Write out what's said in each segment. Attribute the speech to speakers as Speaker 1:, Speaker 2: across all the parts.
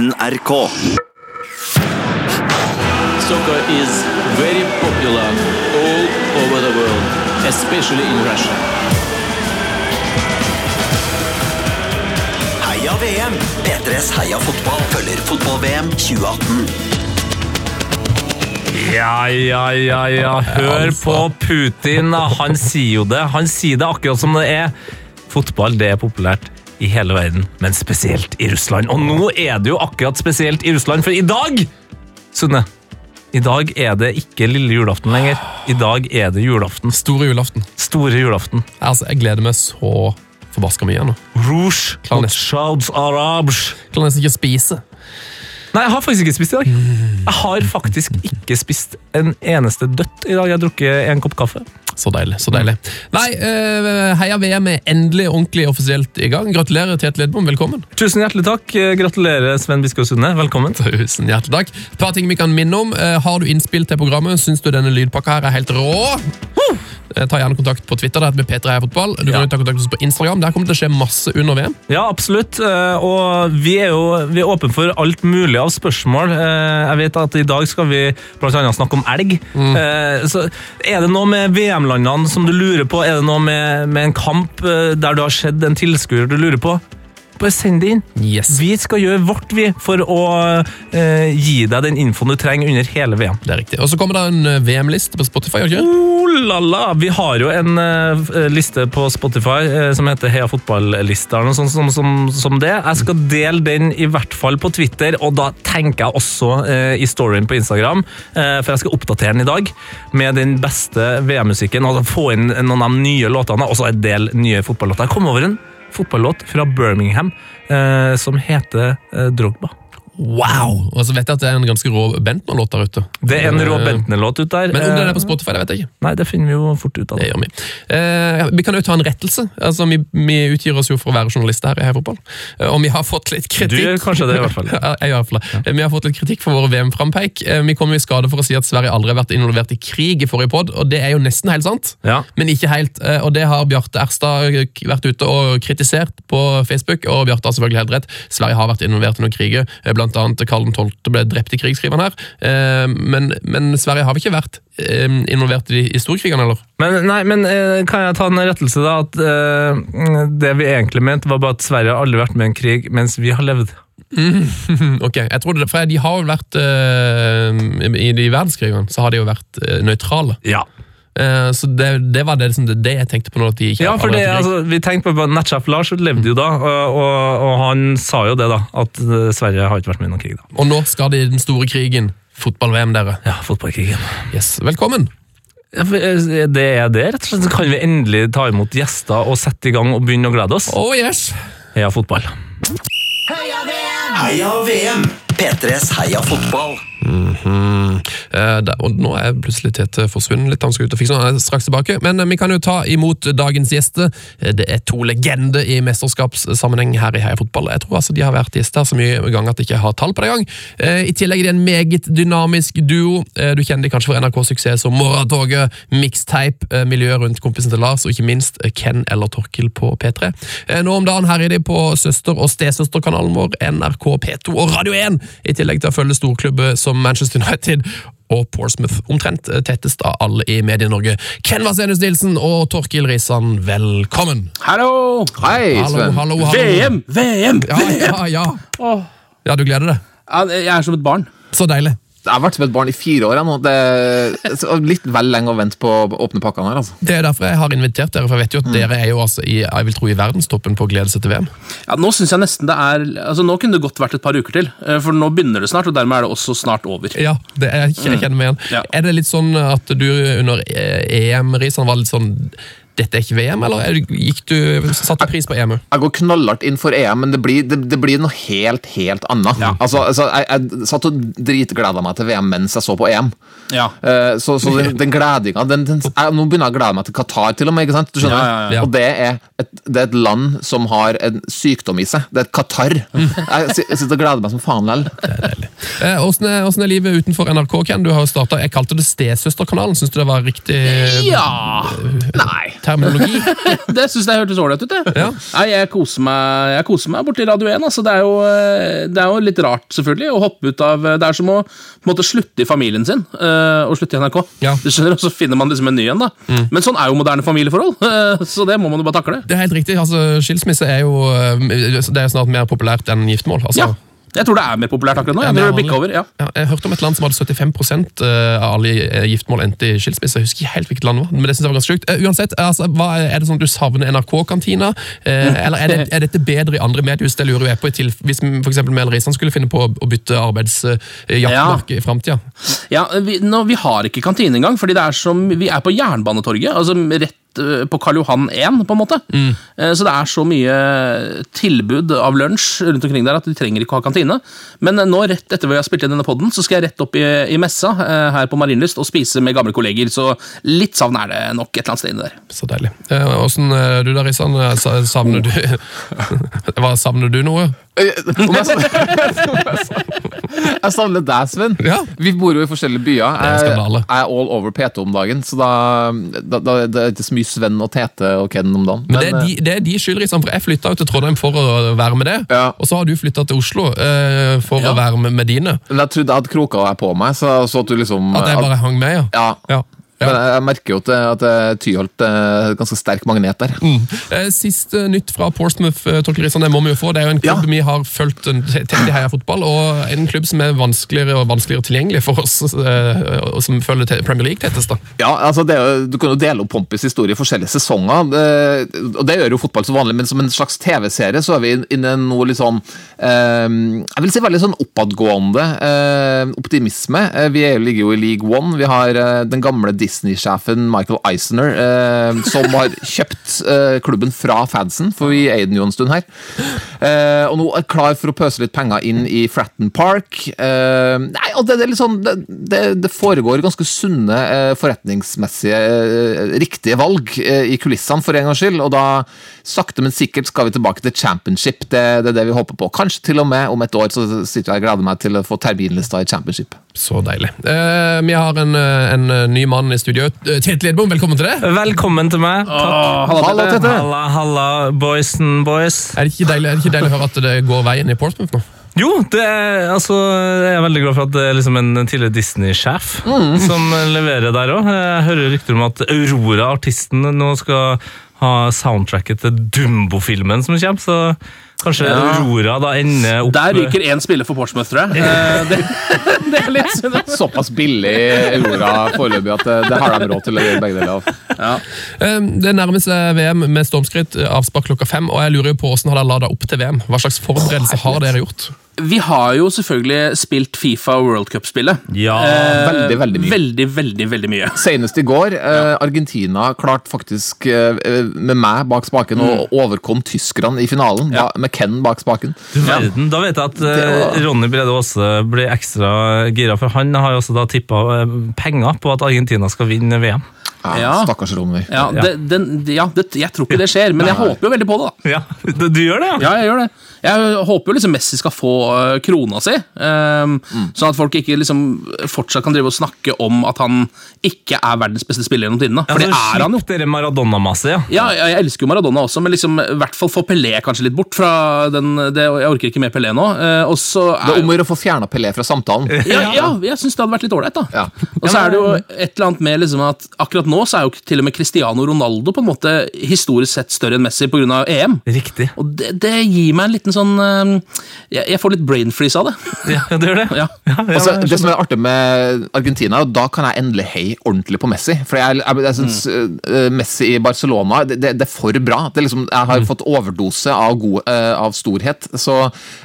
Speaker 1: NRK.
Speaker 2: Soccer is very popular all over the world, especially in Russia.
Speaker 1: Heia VM! P3s Heia fotball følger fotball-VM 2018.
Speaker 3: Ja, ja, ja, ja. Hør på Putin. Han sier jo det. Han sier det akkurat som det er. Fotball det er populært i hele verden, men spesielt i Russland. Og nå er det jo akkurat spesielt i Russland, for i dag, Sunne I dag er det ikke lille julaften lenger. I dag er det julaften.
Speaker 4: Store julaften.
Speaker 3: Store julaften.
Speaker 4: Altså, Jeg gleder meg så forbaska mye nå.
Speaker 3: Rouge
Speaker 4: Klar, mot.
Speaker 3: Shouds Arabs.
Speaker 4: Klarer nesten ikke å spise.
Speaker 3: Nei, jeg har faktisk ikke spist i dag. Jeg har faktisk ikke spist en eneste dødt i dag. Jeg har drukket en kopp kaffe.
Speaker 4: Så deilig. så deilig. Nei, eh, Heia VM er endelig ordentlig offisielt i gang. Gratulerer, Tete Lidbom. Velkommen.
Speaker 3: Tusen hjertelig takk. Gratulerer, Sven Biskov Sunde. Velkommen.
Speaker 4: Tusen hjertelig takk. Et par ting vi kan minne om. Eh, Har du innspill til programmet, syns du denne lydpakka her er helt rå? Eh, Ta gjerne kontakt på Twitter. Det heter med P3 Fotball. Du kan
Speaker 3: Ja.
Speaker 4: ta kontakt med oss på Instagram. Der kommer det til å skje masse under VM.
Speaker 3: Ja, absolutt. Eh, Og vi er jo vi er åpne for alt mulig av spørsmål. Eh, Jeg vet at i dag skal vi blant annet snakke om elg. Mm. Så er det noe med VM-landene som du lurer på? Er det noe med, med en kamp eh, der du har sett en tilskuer du lurer på? Bare send det inn.
Speaker 4: Yes.
Speaker 3: Vi skal gjøre vårt vi for å eh, gi deg den infoen du trenger under hele VM.
Speaker 4: Det er riktig. Og så kommer det en eh, VM-liste på Spotify. ikke?
Speaker 3: Oh la la! Vi har jo en eh, liste på Spotify eh, som heter Heia fotball-lista, eller noe sånt som, som, som det. Jeg skal dele den i hvert fall på Twitter, og da tenker jeg også eh, i storyen på Instagram, eh, for jeg skal oppdatere den i dag med den beste VM-musikken, og få inn noen av de nye låtene, og så en del nye fotballåter. Jeg kom over en fotballåt fra Birmingham eh, som heter eh, Drogba.
Speaker 4: Wow! Og så vet jeg at det er en ganske rå Bentner-låt der ute.
Speaker 3: Det er en Rå
Speaker 4: Eh,
Speaker 3: Bentner-låt ut der.
Speaker 4: Men om det er
Speaker 3: Eh,
Speaker 4: på Spotify, det vet jeg ikke.
Speaker 3: Nei, det finner vi jo fort ut av.
Speaker 4: Det gjør vi. Eh, vi kan jo ta en rettelse. Altså, vi, vi utgir oss jo for å være journalister her i HeiFotball. Eh, og vi har fått litt
Speaker 3: Du
Speaker 4: kritikk.
Speaker 3: gjør kanskje det, i hvert fall.
Speaker 4: Ja, jeg gjør i hvert fall. Eh, Vi har fått litt kritikk for våre VM-frampeik. Eh, Vi kom i skade for å si at Sverige aldri har vært involvert i krig i forrige pod, og det er jo nesten helt sant.
Speaker 3: Ja.
Speaker 4: Men ikke helt. eh, Og det har Bjarte Erstad vært ute og kritisert på Facebook, og Bjarte har selvfølgelig helt rett. Sverige har vært involvert i noen kriger, annet Karl 12. ble drept i krig, skriver han her. Eh, Men, men Sverige har vel ikke vært eh, involvert i, i storkrigene, eller?
Speaker 3: Men, nei, men eh, kan jeg ta en rettelse, da? At det vi egentlig mente, var bare at Sverige har aldri vært med i en krig mens vi har levd.
Speaker 4: Ok, jeg tror det, for De har jo vært I de verdenskrigene så har de jo vært nøytrale.
Speaker 3: Ja,
Speaker 4: Eh, så det, det var det, liksom, det, det jeg tenkte på nå. de ikke
Speaker 3: ja for det, altså, Vi tenkte på Natchaf Lars levde jo da, og, og, han sa jo det, da. At eh, Sverige har ikke vært med i noen krig, da.
Speaker 4: Og nå skal de i den store krigen. Fotball-VM, dere.
Speaker 3: Ja, fotballkrigen.
Speaker 4: Yes, Velkommen.
Speaker 3: Ja, eh, det er det, rett og slett. Så kan vi endelig ta imot gjester og sette i gang og begynne å glede oss.
Speaker 4: Oh yes!
Speaker 3: Heia fotball.
Speaker 1: Heia VM! P3s Heia fotball.
Speaker 4: Eh, da, og nå er plutselig Tete forsvunnet litt. Han skal ut og fikse noe, han er straks tilbake. Men eh, vi kan jo ta imot dagens gjester. Eh, Det er to legender i mesterskapssammenheng her i Heia Fotball. Jeg tror altså de har vært gjester så mye ganger at jeg ikke har tall på det engang. Eh, I tillegg er det en meget dynamisk duo. Eh, Du kjenner de kanskje for NRK-suksess som Morgentoget, Mixtape, eh, miljøet rundt kompisen til Lars, og ikke minst eh, Ken eller Torkil på P3. Eh, Nå om dagen herjer de på søster- og stesøsterkanalen vår, NRK P2 og Radio 1, i tillegg til å følge storklubber som Manchester United og Portsmouth, omtrent eh, tettest av alle i Medie-Norge. Ken Vasenus Nilsen og Torkil Risan, velkommen!
Speaker 5: Hallo! Hei, Sven.
Speaker 4: hallo, hallo.
Speaker 5: VM! VM!
Speaker 4: Ja, ja, ja. Ja, du gleder deg?
Speaker 5: Jeg er som et barn.
Speaker 4: Så deilig.
Speaker 6: Jeg har vært som et barn i fire år jeg, nå. Det er litt vel lenge å vente på å åpne pakkene her. altså.
Speaker 4: Det er derfor jeg har invitert dere, for jeg vet jo at dere er jo altså i, jeg vil tro i verdenstoppen på å glede seg til VM.
Speaker 5: Ja, Nå synes jeg nesten det er altså Nå kunne det godt vært et par uker til, eh, for nå begynner det snart, og dermed er det også snart over.
Speaker 4: Ja, det er, jeg kjenner meg igjen.
Speaker 5: Ja.
Speaker 4: Er det litt sånn at du under eh, EM, Risan, var litt sånn Dette er ikke VM, eller er du, gikk du, satte du pris på E EM?
Speaker 6: Jeg går knallhardt inn for EM, men det blir, det, det blir noe helt, helt annet. Altså, altså, jeg, jeg satt og dritgleda meg til VM mens jeg så på EM.
Speaker 5: Ja.
Speaker 6: Uh, så, så den, den gledinga Nå begynner jeg å glede meg til Qatar, til og med. ikke sant? Du skjønner?
Speaker 5: Ja, ja,
Speaker 4: ja.
Speaker 6: Og det er, et, det er et land som har en sykdom i seg. Det er et Qatar. Jeg sitter og gleder meg som faen likevel.
Speaker 4: Eh, Åssen er, hvordan er livet utenfor NRK, Ken? Du har jo startet, Jeg kalte det Stesøsterkanalen. Syns du det var riktig
Speaker 5: Ja Nei.
Speaker 4: Terminologi?
Speaker 5: Det syns jeg hørtes ålreit ut. det.
Speaker 4: Ja.
Speaker 5: Nei, jeg koser meg Jeg koser meg borti Radio 1. Altså, det, er jo, eh, det er jo litt rart, selvfølgelig, å hoppe ut av Det er som å måte, slutte i familien sin eh, og slutte i NRK.
Speaker 4: Ja.
Speaker 5: Du skjønner, Og så finner man liksom en ny en. da Men sånn er jo moderne familieforhold, eh, så det må man jo bare takle.
Speaker 4: Det er helt riktig. altså Skilsmisse er jo eh, det er snart mer populært enn giftermål. Altså,
Speaker 5: Ja, Jeg tror det er mer populært akkurat nå.
Speaker 4: Ja,
Speaker 5: Jeg tror det over, ja.
Speaker 4: Ja, jeg hørte om et land som hadde 75% av alle eh, giftmål endte i skilsmisse. Jeg husker ikke helt hvilket land det var, men det synes jeg var ganske sjukt. Eh, uansett, altså, er, det sånn at du savner NRK-kantina? Eh, eller er, det, er dette bedre i andre mediehus? Det lurer jeg på til, hvis eksempel Mel Risan skulle finne på å, bytte arbeidsjaktmark i framtida.
Speaker 5: Ja, vi, nå, vi har ikke kantine engang, fordi det er som, vi er på Jernbanetorget. altså rett eh, på Karl Johan 1, på en måte. Mm. Så det er så mye tilbud av lunsj rundt omkring der at de trenger ikke å ha kantine. Men eh, nå, rett etter vi har spilt inn denne podden, så skal jeg rett opp i, i messa eh, her på Marienlyst og spise med gamle kolleger, så litt savn er det nok et eller annet sted inni der.
Speaker 4: Så deilig. Eh, Åssen eh, du Risan? Eh, sa- Savner du Hva, Savner du noe?
Speaker 6: Eh, Om jeg Jeg savner deg, Sven.
Speaker 4: Ja.
Speaker 6: Vi bor jo i forskjellige byer.
Speaker 4: er
Speaker 6: Jeg, jeg er all over P2 om dagen, så da, da, da det er ikke så mye Sven og Tete og Ken om dagen.
Speaker 4: Men det er
Speaker 6: eh,
Speaker 4: de, det er de skyld, for jeg flytta til Trondheim for å være med det.
Speaker 6: Ja.
Speaker 4: Og så har du flytta til Oslo eh, for
Speaker 5: Ja.
Speaker 4: å være med, med dine.
Speaker 6: men jeg trodde jeg hadde kroka deg på meg, så, så at du liksom
Speaker 4: At jeg bare hang med, ja.
Speaker 6: Ja. Men jeg, jeg merker jo at, det- at det- Tyholt er ganske sterk magnet der.
Speaker 4: Mm. Sist nytt fra Portsmouth, eh, det må vi jo få. Det er jo en klubb vi har fulgt tett i Heia Fotball, og en klubb som er vanskeligere og vanskeligere tilgjengelig for oss, eh, og som følger Premier League tettest. da.
Speaker 6: Ja, altså det jo, Du kan jo dele opp Pompis historie i forskjellige sesonger, det, og det gjør jo fotball så vanlig, men som en slags TV-serie så er vi inne i noe litt sånn eh, Jeg vil si veldig sånn oppadgående eh, optimisme. Eh, vi er, ligger jo i League One. Vi har eh, den gamle Disney-sjefen Michael Eisner, eh, som har kjøpt eh, klubben fra fansen, for vi eide den jo en stund her. Eh, og nå er klar for å pøse litt penger inn i Fratton Park. Eh, nei, og det, det er litt sånn det, det, foregår ganske sunne eh, forretningsmessige eh, riktige valg i kulissene for en gangs skyld, og da sakte, men sikkert skal vi tilbake til championship. Det, det er det vi håper på. Kanskje til og med om et år så sitter jeg og gleder meg til å få terminlista i championship.
Speaker 4: Så deilig. Uh, vi har en, eh, en eh, ny mann i studio. Tete Lidbom, velkommen til deg.
Speaker 3: Velkommen til meg. Takk.
Speaker 5: halla,
Speaker 6: Halla,
Speaker 5: Tete.
Speaker 3: Halla, halla, boys and boys.
Speaker 4: Er det, ikke deilig, er det ikke deilig å høre at det går veien i Portsmouth nå?
Speaker 3: Jo, det er, altså, jeg er veldig glad for at det er liksom en tidligere Disney-sjef som leverer der òg. Jeg hører rykter om at Aurora, artisten, nå skal ha soundtracket til Dumbo-filmen som kommer, så kanskje
Speaker 5: Ja.
Speaker 3: Aurora da ender opp
Speaker 5: Der ryker én spiller for Portsmouth, tror jeg. Eh, Det, det er litt synd.
Speaker 6: Såpass billig Aurora foreløpig at det, det har de råd til å gjøre begge deler av.
Speaker 4: Eh, Det nærmer seg VM med stormskritt, eh, avspark klokka fem, og jeg lurer jo på hvordan har dere lada opp til VM? Hva slags forberedelser har dere gjort?
Speaker 5: Vi har jo selvfølgelig spilt Fifa World Cup-spillet.
Speaker 3: Ja,
Speaker 6: veldig, veldig mye.
Speaker 5: Veldig, veldig, veldig mye.
Speaker 6: Senest i går, eh, Argentina klarte faktisk eh, med meg bak spaken å overkomme tyskerne i finalen,
Speaker 5: Ja.
Speaker 6: Da, med Ken bak spaken.
Speaker 3: Du verden, Da vet jeg at eh,
Speaker 6: var-
Speaker 3: Ronny Brede Aase blir ekstra gira, for han har jo også da tippa eh, penger på at Argentina skal vinne VM.
Speaker 6: Ja,
Speaker 5: Ja.
Speaker 6: Stakkars Ronny.
Speaker 5: Ja, det, den, ja det, Jeg tror ikke det skjer, men jeg håper jo veldig på det. da
Speaker 3: Ja, Du, du gjør det, ja?
Speaker 5: Ja, jeg gjør det. Jeg håper jo liksom Messi skal få øh, krona si, ehm, sånn at folk ikke liksom fortsatt kan drive og snakke om at han ikke er verdens beste spiller gjennom tidene. For det er han jo.
Speaker 3: Dere Maradona-masse, ja.
Speaker 5: Ja, jeg jeg elsker jo Maradona også, men liksom, i hvert fall få Pelé kanskje litt bort fra den det, Jeg orker ikke mer Pelé nå. Uh, og så
Speaker 6: Det er
Speaker 5: er
Speaker 6: om å gjøre å få fjerna Pelé fra samtalen.
Speaker 5: ja, ja, jeg syns det hadde vært litt ålreit. da.
Speaker 6: Ja.
Speaker 5: Og så er det jo et eller annet med liksom at akkurat nå så er jo til og med Cristiano Ronaldo på en måte historisk sett større enn Messi pga. EM.
Speaker 3: Riktig.
Speaker 5: Og det, det gir meg en liten sånn eh, jeg, jeg får litt brain freeze av det.
Speaker 3: Ja, det gjør det.
Speaker 5: Ja.
Speaker 3: ja, ja,
Speaker 6: Altså, det som er artig med Argentina, og da kan jeg endelig heie ordentlig på Messi. For jeg, jeg, jeg synes mm. Messi i Barcelona det, det, det er for bra. Det er liksom, jeg har fått overdose av, god, eh, av storhet. Så,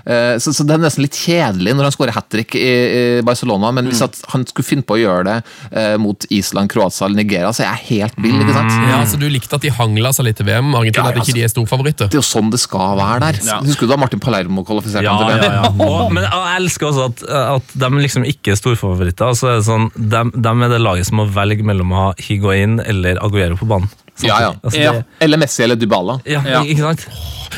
Speaker 6: eh, så, så det er nesten litt kjedelig når han skårer hat trick i, i Barcelona. Men hvis at han skulle finne på å gjøre det eh, mot Island, Kroatia eller Nigeria, så er jeg helt vill. ikke sant?
Speaker 4: Ja, så Du likte at de hangla seg litt i VM? Argentina,
Speaker 6: Ja,
Speaker 4: at ikke de er storfavoritter?
Speaker 6: Det er jo sånn det skal være der.
Speaker 5: Ja.
Speaker 6: Husker du da Martin Palermo kvalifisert
Speaker 3: Ja,
Speaker 6: til
Speaker 3: ja, ja. Og, men jeg elsker også at, at de liksom ikke er storfavoritter. Altså, er det sånn, de, de er det laget som må velge mellom å ha Higuain eller Aguero på banen.
Speaker 6: Ja, ja.
Speaker 3: Altså,
Speaker 5: Ja.
Speaker 3: det-
Speaker 6: Eller Messi eller Dybala.
Speaker 3: ja,
Speaker 5: Ja.
Speaker 3: ikke sant?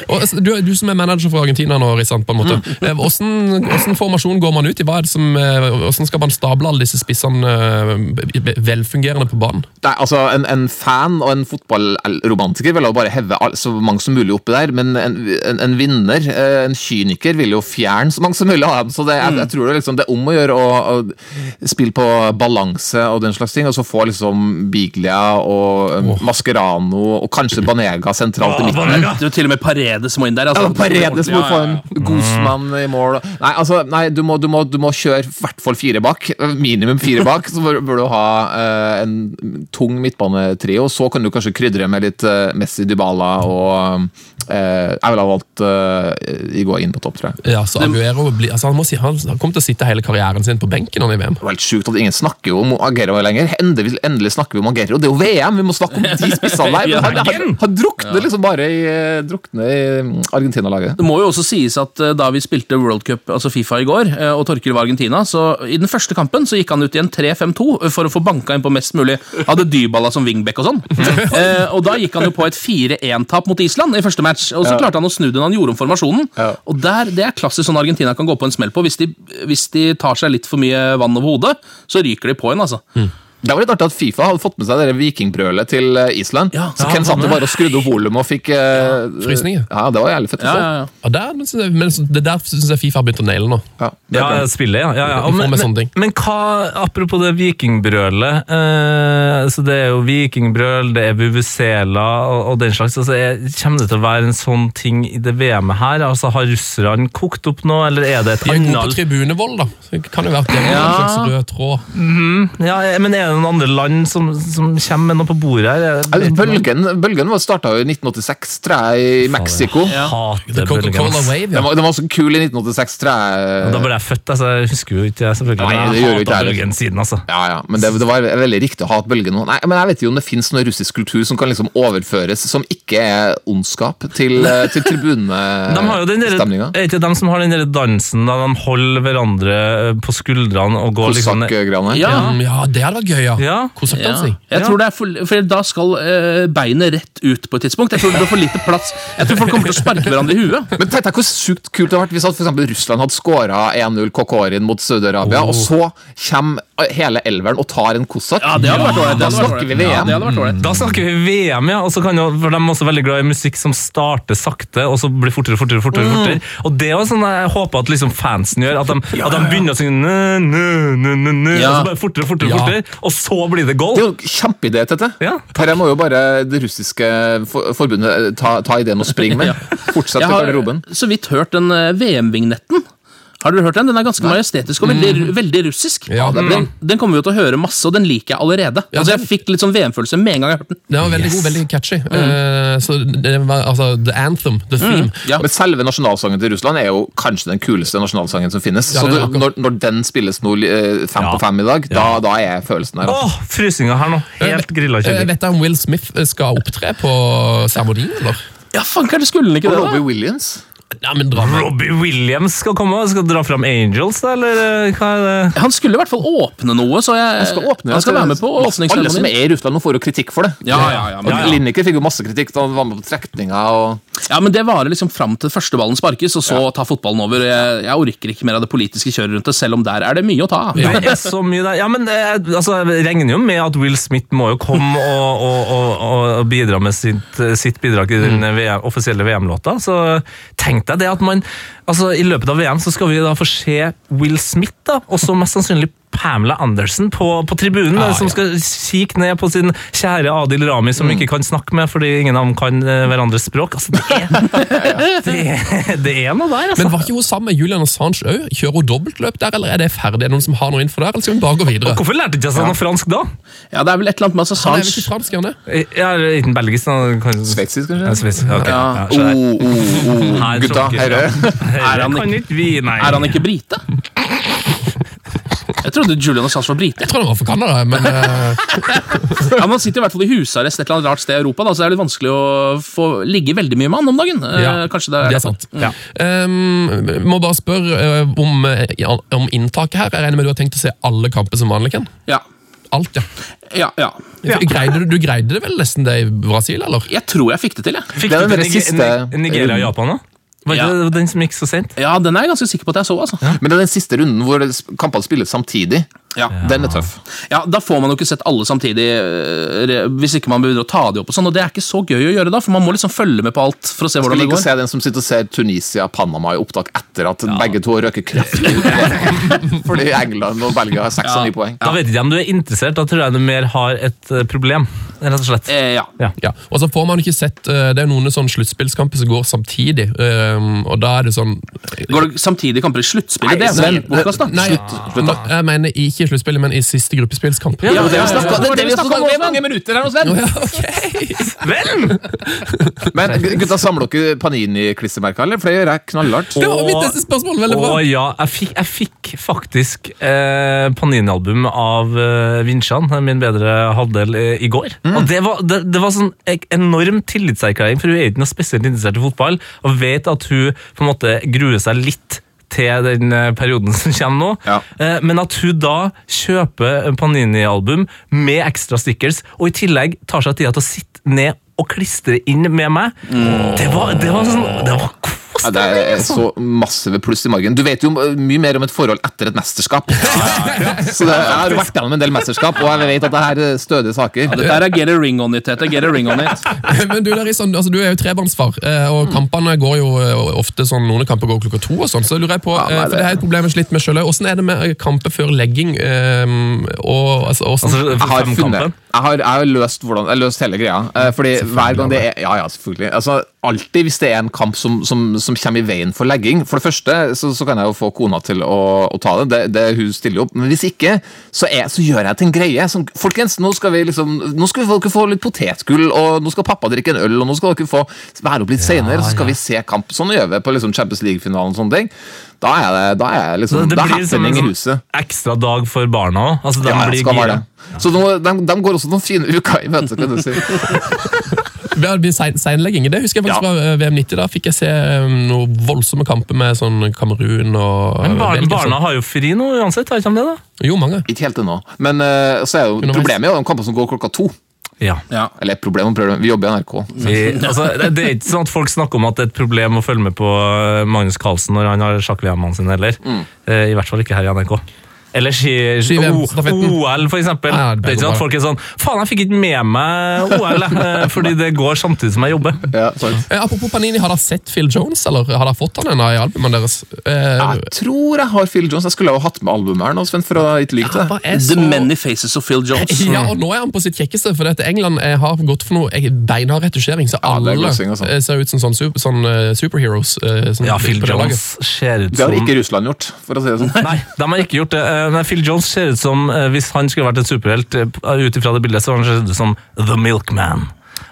Speaker 4: Og, altså, du, du som er manager for Argentina nå, Rissan, på en måte. Eh, Hvordan, hvordan formasjon går man ut i? Hva er det som, eh, hvordan skal man stable alle disse spissene eh, velfungerende på banen?
Speaker 6: Nei, altså en, en fan og en fotballromantiker vil jo bare heve så mange som mulig oppi der, men en, en, en vinner, en kyniker, vil jo fjerne så mange som mulig av dem. Så det, jeg, jeg tror det, liksom, det er om å gjøre å, å spille på balanse og den slags ting, og så få liksom Biglia og um, Mascherano og kanskje Banega sentralt i midten.
Speaker 5: Du, til og med Paredes må inn der. Altså,
Speaker 6: Ja, Paredes må få en Guzman i mål. Nei, altså, nei du, må, du, må, du må kjøre i hvert fall fire bak. Minimum fire bak. Så bør, bør du ha uh, en tung midtbanetrio. Så kan du kanskje krydre med litt uh, Messi, Dybala og uh, Jeg ville ha valgt uh, Iguain på topp, tror jeg.
Speaker 4: Ja, så Aguero blir, altså han, må si, han han kommer til å sitte hele karrieren sin på benken nå i VM.
Speaker 6: Det var helt sjukt at ingen snakker om Aguero lenger. Endelig, endelig snakker vi om Aguero. Det er jo VM! Vi må snakke om de spissene der.
Speaker 5: Ja,
Speaker 6: han, han, han drukner liksom bare i, eh, drukner i Argentina-laget.
Speaker 5: Det må jo også sies at eh, da vi spilte World Cup, altså Fifa i går, eh, og Torkel var Argentina, så i den første kampen så gikk han ut i en 3-5-2 for å få banka inn på mest mulig. Hadde Dybala som wingback og sånn. Eh, og da gikk han jo på et 4-1-tap mot Island i første match, og så klarte han å snu den han gjorde om formasjonen.
Speaker 6: Ja.
Speaker 5: Og der, Det er klassisk sånn Argentina kan gå på en smell på. Hvis de, hvis de tar seg litt for mye vann over hodet, så ryker de på en, altså.
Speaker 6: Det var litt artig at Fifa hadde fått med seg det vikingbrølet til eh, Island.
Speaker 5: Ja.
Speaker 6: så
Speaker 3: Ja,
Speaker 6: Ken satt bare og skrudde opp volumet og fikk eh,
Speaker 4: Frysninger.
Speaker 6: Ja, det var jævlig fett å
Speaker 5: Ja, ja, ja.
Speaker 4: Der, men, så- men så- det der syns jeg Fifa har begynt å naile nå.
Speaker 6: Ja, er
Speaker 3: Ja, spillet, ja. ja, ja. Men, men, men hva, apropos det vikingbrølet eh, så Det er jo vikingbrøl, det er Vuvuzela og, og den slags. Altså, er, kommer det til å være en sånn ting i det VM-et her? Altså, Har russerne kokt opp nå, eller er det et
Speaker 4: De er gode på tribunevold, da. Så det kan jo være at det er
Speaker 5: Ja.
Speaker 4: en slags rød tråd.
Speaker 3: ja, Men er det noen andre land som, som kommer med noe på bordet her? Er-
Speaker 6: Altså, Bølgen, bølgen var starta i 1986, tror jeg, i Mexico.
Speaker 5: Ja.
Speaker 4: Coca-Cola. Wave,
Speaker 6: Den var, den var så kul i 1986, tror jeg.
Speaker 3: Da ble jeg født, altså. Jeg husker jo ikke jeg selvfølgelig.
Speaker 6: Nei, det
Speaker 3: jeg hater bølgen siden, altså.
Speaker 6: Ja, ja, men det, det var veldig riktig å hate bølgen. Nei, men Jeg vet jo om det finnes noe russisk kultur som kan liksom overføres, som ikke er ondskap, til, eh, til
Speaker 3: De har jo den der,
Speaker 6: tribunestemninga.
Speaker 3: er ikke de som har den der dansen da de holder hverandre eh, på skuldrene og går liksom
Speaker 6: Kosakkgreiene.
Speaker 5: Ja.
Speaker 4: Ja, det hadde vært gøy, ja.
Speaker 3: Ja.
Speaker 5: Ja. Jeg
Speaker 3: Ja.
Speaker 5: tror det er for, for Da skal uh, beinet rett ut på et tidspunkt. Jeg tror det blir for lite plass. Jeg tror folk kommer til å sparke hverandre i huet.
Speaker 6: Men tenk deg hvor sykt kult det hadde vært hvis at for Russland hadde skåra 1-0 Kokorin mot Saudi-Arabia, og så kommer hele elveren og tar en Kossak.
Speaker 5: Ja, det hadde vært ålreit.
Speaker 6: Da snakker vi VM.
Speaker 5: Ja.
Speaker 3: Da snakker vi VM, ja. Og så kan jo, for De er også veldig glad i musikk som starter sakte, og så blir fortere fortere. fortere,
Speaker 6: Mm.
Speaker 3: fortere. Og Det er sånn jeg håper at liksom fansen gjør. At de, at de begynner å synge nø, nø, nø, nø, og så bare fortere, fortere,
Speaker 4: Ja.
Speaker 3: fortere, og så blir det
Speaker 6: Det er jo kjempeidé, Tette.
Speaker 3: Ja,
Speaker 6: Her må jo bare det russiske for forbundet ta, ta ideen og springe med. Fortsett
Speaker 5: Jeg
Speaker 6: i
Speaker 5: har
Speaker 6: garderoben.
Speaker 5: så vidt hørt den eh, VM-vignetten. Har dere hørt den? Den er ganske majestetisk og veldig, veldig russisk.
Speaker 4: Ja, det
Speaker 5: den, den kommer vi til å høre masse, og den liker jeg allerede.
Speaker 4: Ja,
Speaker 5: altså, jeg fikk litt sånn VM-følelse med en gang jeg hørte den.
Speaker 4: Den var veldig god, veldig catchy. Eh, så det var altså the anthem, the theme.
Speaker 5: Ja.
Speaker 6: Men selve nasjonalsangen til Russland er jo kanskje den kuleste nasjonalsangen som finnes.
Speaker 4: Ja,
Speaker 6: så du, når, når den spilles nå eh, fem
Speaker 3: Ja.
Speaker 6: på fem i dag, da, da er følelsen her.
Speaker 3: Åh. Frysinga her nå. Helt grilla
Speaker 4: Eh,
Speaker 3: kjøring.
Speaker 4: Vet du om Will Smith skal opptre på seremonien, eller?
Speaker 5: Ja, fanker, det skulle den ikke
Speaker 6: Og
Speaker 5: det,
Speaker 6: Robbie? Williams.
Speaker 4: Ja, men dra med.
Speaker 3: Robbie Williams skal komme og skal dra fram Angels, da, eller eh, hva er det?
Speaker 5: Han skulle i hvert fall åpne noe, så jeg,
Speaker 6: Han skal åpne.
Speaker 5: han skal være med på
Speaker 6: Alle som er i Russland nå får jo kritikk for det.
Speaker 5: Ja, ja, ja, men,
Speaker 6: ja. Lineker fikk jo masse kritikk da han var med på trekninga. Og...
Speaker 5: ja, men det varer liksom fram til første ballen sparkes, og så tar fotballen over. Jeg, jeg orker ikke mer av det politiske kjøret rundt det, selv om der er det mye å ta av.
Speaker 3: Det er så mye der. Ja, men eh, altså, Jeg regner jo med at Will Smith må jo komme og, og, og, og bidra med sitt, sitt bidrag i den VM, offisielle VM-låta. Så tenk deg det at man altså I løpet av VM så skal vi da få se Will Smith, da, og så mest sannsynlig Pamela Andersen på, på tribunen,
Speaker 4: ah,
Speaker 3: som
Speaker 4: ja.
Speaker 3: skal kikke ned på sin kjære Adil Rami, som ikke kan snakke med fordi ingen av dem kan eh, hverandres språk. Altså, det er, det er, det er noe der, altså.
Speaker 4: Men var ikke hun sammen med Julian Assange òg? Kjører hun dobbeltløp der, eller er det ferdig? Er det noen som har noe info der, eller skal hun bare gå videre?
Speaker 3: Hvorfor lærte ikke seg noe fransk da?
Speaker 5: Ja, det er vel et eller annet med
Speaker 4: Han er vel ikke fransk, han er?
Speaker 3: Jeg er ikke belgisk. eller kan-
Speaker 6: Sveitsisk,
Speaker 3: Ja,
Speaker 6: kanskje?
Speaker 3: Sveits. Ok.
Speaker 5: Ja.
Speaker 3: Ja.
Speaker 6: Oh, oh, oh.
Speaker 3: Her
Speaker 6: Gutta, herre.
Speaker 5: Er han
Speaker 3: ikke.
Speaker 5: Er han ikke brite? Jeg trodde Julian Assange var brite.
Speaker 4: Jeg tror han var fra Canada, men uh...
Speaker 5: Ja, men Han sitter i hvert fall i husarrest et eller annet rart sted i Europa, da, så det er litt vanskelig å få ligge veldig mye med han om dagen. Eh,
Speaker 4: ja,
Speaker 5: Kanskje det er,
Speaker 4: det er sant.
Speaker 3: Ja.
Speaker 4: Um, må bare spørre eh, om, om inntaket her. Jeg regner med du har tenkt å se alle kamper som vanlig, Ken?
Speaker 5: Ja.
Speaker 4: alt, ja.
Speaker 5: Ja, ja.
Speaker 4: Greide, du- du greide det vel nesten det i Brasil, eller?
Speaker 5: Jeg tror jeg fikk det til, jeg.
Speaker 3: Fikk
Speaker 6: Det
Speaker 3: til Nigeria og Japan, til Var
Speaker 5: Ja.
Speaker 3: det den som gikk så sent?
Speaker 5: Ja, den er jeg ganske sikker på at jeg så, altså.
Speaker 6: Men det er den siste runden hvor kampene spilles samtidig.
Speaker 5: Ja.
Speaker 6: Den er tøff.
Speaker 5: Ja, Da får man jo ikke sett alle samtidig, eh, hvis ikke man begynner å ta de opp. og sånn, og Det er ikke så gøy å gjøre da, for man må liksom følge med på alt for å se hvordan det
Speaker 6: går. Skal
Speaker 5: ikke
Speaker 6: se den som sitter og ser Tunisia Panama i opptak etter at begge to røker kraftig. Fordi England og Belgia har seks og ni poeng.
Speaker 3: Da vet jeg ikke om du er interessert, da tror jeg du mer har et eh, problem. Rett og slett.
Speaker 5: Eh, ja.
Speaker 4: Ja, og så får man ikke sett eh, Det er noen sånne sluttspillskamper som går samtidig, eh, og da er det sånn
Speaker 5: Går det samtidig kamper i sluttspillet?
Speaker 6: Nei,
Speaker 5: Det er vel bortkast, da.
Speaker 4: Nei,
Speaker 6: slutt da.
Speaker 4: jeg mener ikke i sluttspillet, men i siste gruppespillskamp.
Speaker 5: Ja,
Speaker 6: Det vi snakket om i mange
Speaker 5: minutter her nå, Sven.
Speaker 4: Ok.
Speaker 3: Vel!
Speaker 6: Men gutta, samler dere Panini-klistremerker, eller? For det gjør jeg knallhardt.
Speaker 4: Det var mitt neste spørsmål. Veldig bra.
Speaker 3: Å ja, jeg fikk, jeg fikk faktisk eh, Panini-album av eh, Vinsjan, min bedre halvdel, eh, i går. Og det var, det, det var sånn enorm tillitserklæring, for hun er ikke noe spesielt interessert i fotball, og vet at hun på en måte gruer seg litt til den eh, perioden som kommer nå.
Speaker 6: Ja.
Speaker 3: Eh, Men at hun da kjøper en Panini-album med ekstra stickers, og i tillegg tar seg tida til å sitte ned og klistre inn med meg, det var, det var sånn Det var
Speaker 6: Ja, det er så massive pluss i margen. Du vet jo mye mer om et forhold etter et mesterskap. Så det, jeg har vært gjennom en del mesterskap, og jeg vet at det her er stødige saker.
Speaker 5: Dette her er get a ring on it, Tete. Get a ring on it.
Speaker 4: Men du, Larisson, altså, du er jo trebarnsfar, eh, og kampene går jo eh, ofte sånn, noen kamper går klokka to og sånn, så lurer jeg på,
Speaker 6: Ja, nei,
Speaker 4: eh, for det er et problem jeg med hvordan er det med kamper før legging, og altså, hvordan,
Speaker 3: Altså,
Speaker 6: Jeg har funnet Jeg har, jeg har løst, hvordan, jeg har løst hele greia. Eh, Fordi hver gang det er Ja, ja, selvfølgelig. Altså, alltid hvis det er en kamp som, som, som kommer i veien for legging For det første så, så kan jeg jo få kona til å, å ta det. det. Det Hun stiller opp. Men hvis ikke, så, er, så gjør jeg til en greie. Som, folkens, nå skal vi liksom Nå skal vi folk få litt potetgull, og nå skal pappa drikke en øl, og nå skal dere få være opp litt senere, så skal vi se kamp. Sånn gjør vi på liksom Champions League-finalen og sånne ting. Da er det, da er det liksom
Speaker 3: det
Speaker 6: er
Speaker 3: blir som en
Speaker 6: happening i
Speaker 3: sånn
Speaker 6: huset.
Speaker 3: ekstra dag for barna òg. Altså, de
Speaker 6: Ja,
Speaker 3: blir
Speaker 6: skal
Speaker 3: gira.
Speaker 6: det. Så nå, de, de går også noen fine uker i møte, kan du si.
Speaker 4: det blir seinlegging, det husker jeg faktisk
Speaker 6: Ja.
Speaker 4: fra eh, VM 90, da fikk jeg se eh, noen voldsomme kamper med sånn Kamerun og
Speaker 3: Men bar,
Speaker 4: Belgien,
Speaker 3: barna
Speaker 4: sånn.
Speaker 3: har jo fri nå uansett, har ikke de det? da?
Speaker 4: Jo, mange.
Speaker 6: Ikke helt ennå. Men eh, så er jo
Speaker 4: Underveis.
Speaker 6: problemet er jo de kampene som går klokka to.
Speaker 3: Ja.
Speaker 5: Ja.
Speaker 6: Eller problem, problem. Vi jobber i NRK.
Speaker 3: Vi, altså, det, det er ikke sånn at folk snakker om at det er et problem å følge med på eh, Magnus Carlsen når han har sjakk-VM-ene sine heller. Mm. I hvert fall ikke her i NRK. Eller ski,
Speaker 4: stafetten.
Speaker 3: OL, for eksempel.
Speaker 4: Ja, det
Speaker 3: det er ikke sånn at folk er sånn Faen, jeg fikk ikke med meg OL, eh, fordi det går samtidig som jeg jobber.
Speaker 6: Ja, sant.
Speaker 4: Eh, apropos Panini, har dere sett Phil Jones, eller har dere fått han ennå i albumene deres? Eh,
Speaker 6: Jeg tror jeg har Phil Jones. Jeg skulle ha hatt med albumet her nå, Sven, for å ikke like det.
Speaker 4: Ja, så...
Speaker 5: The Many Faces of Phil Jones.
Speaker 4: Ja, og nå er han på sitt kjekkeste, for dette England eh, har gått for noe beinhard retusjering, så alle
Speaker 6: sånn.
Speaker 4: ser ut som sånn, super, sånn superheroes. Sånn,
Speaker 3: Ja, Phil. Jones ser ut som
Speaker 6: Det har ikke Russland gjort, for å si det sånn.
Speaker 3: Nei, de har ikke gjort det. Eh, Men Phil Jones ser ut som eh, hvis han skulle vært en superhelt. eh, Ut ifra det bildet så han ser ut som The Milkman.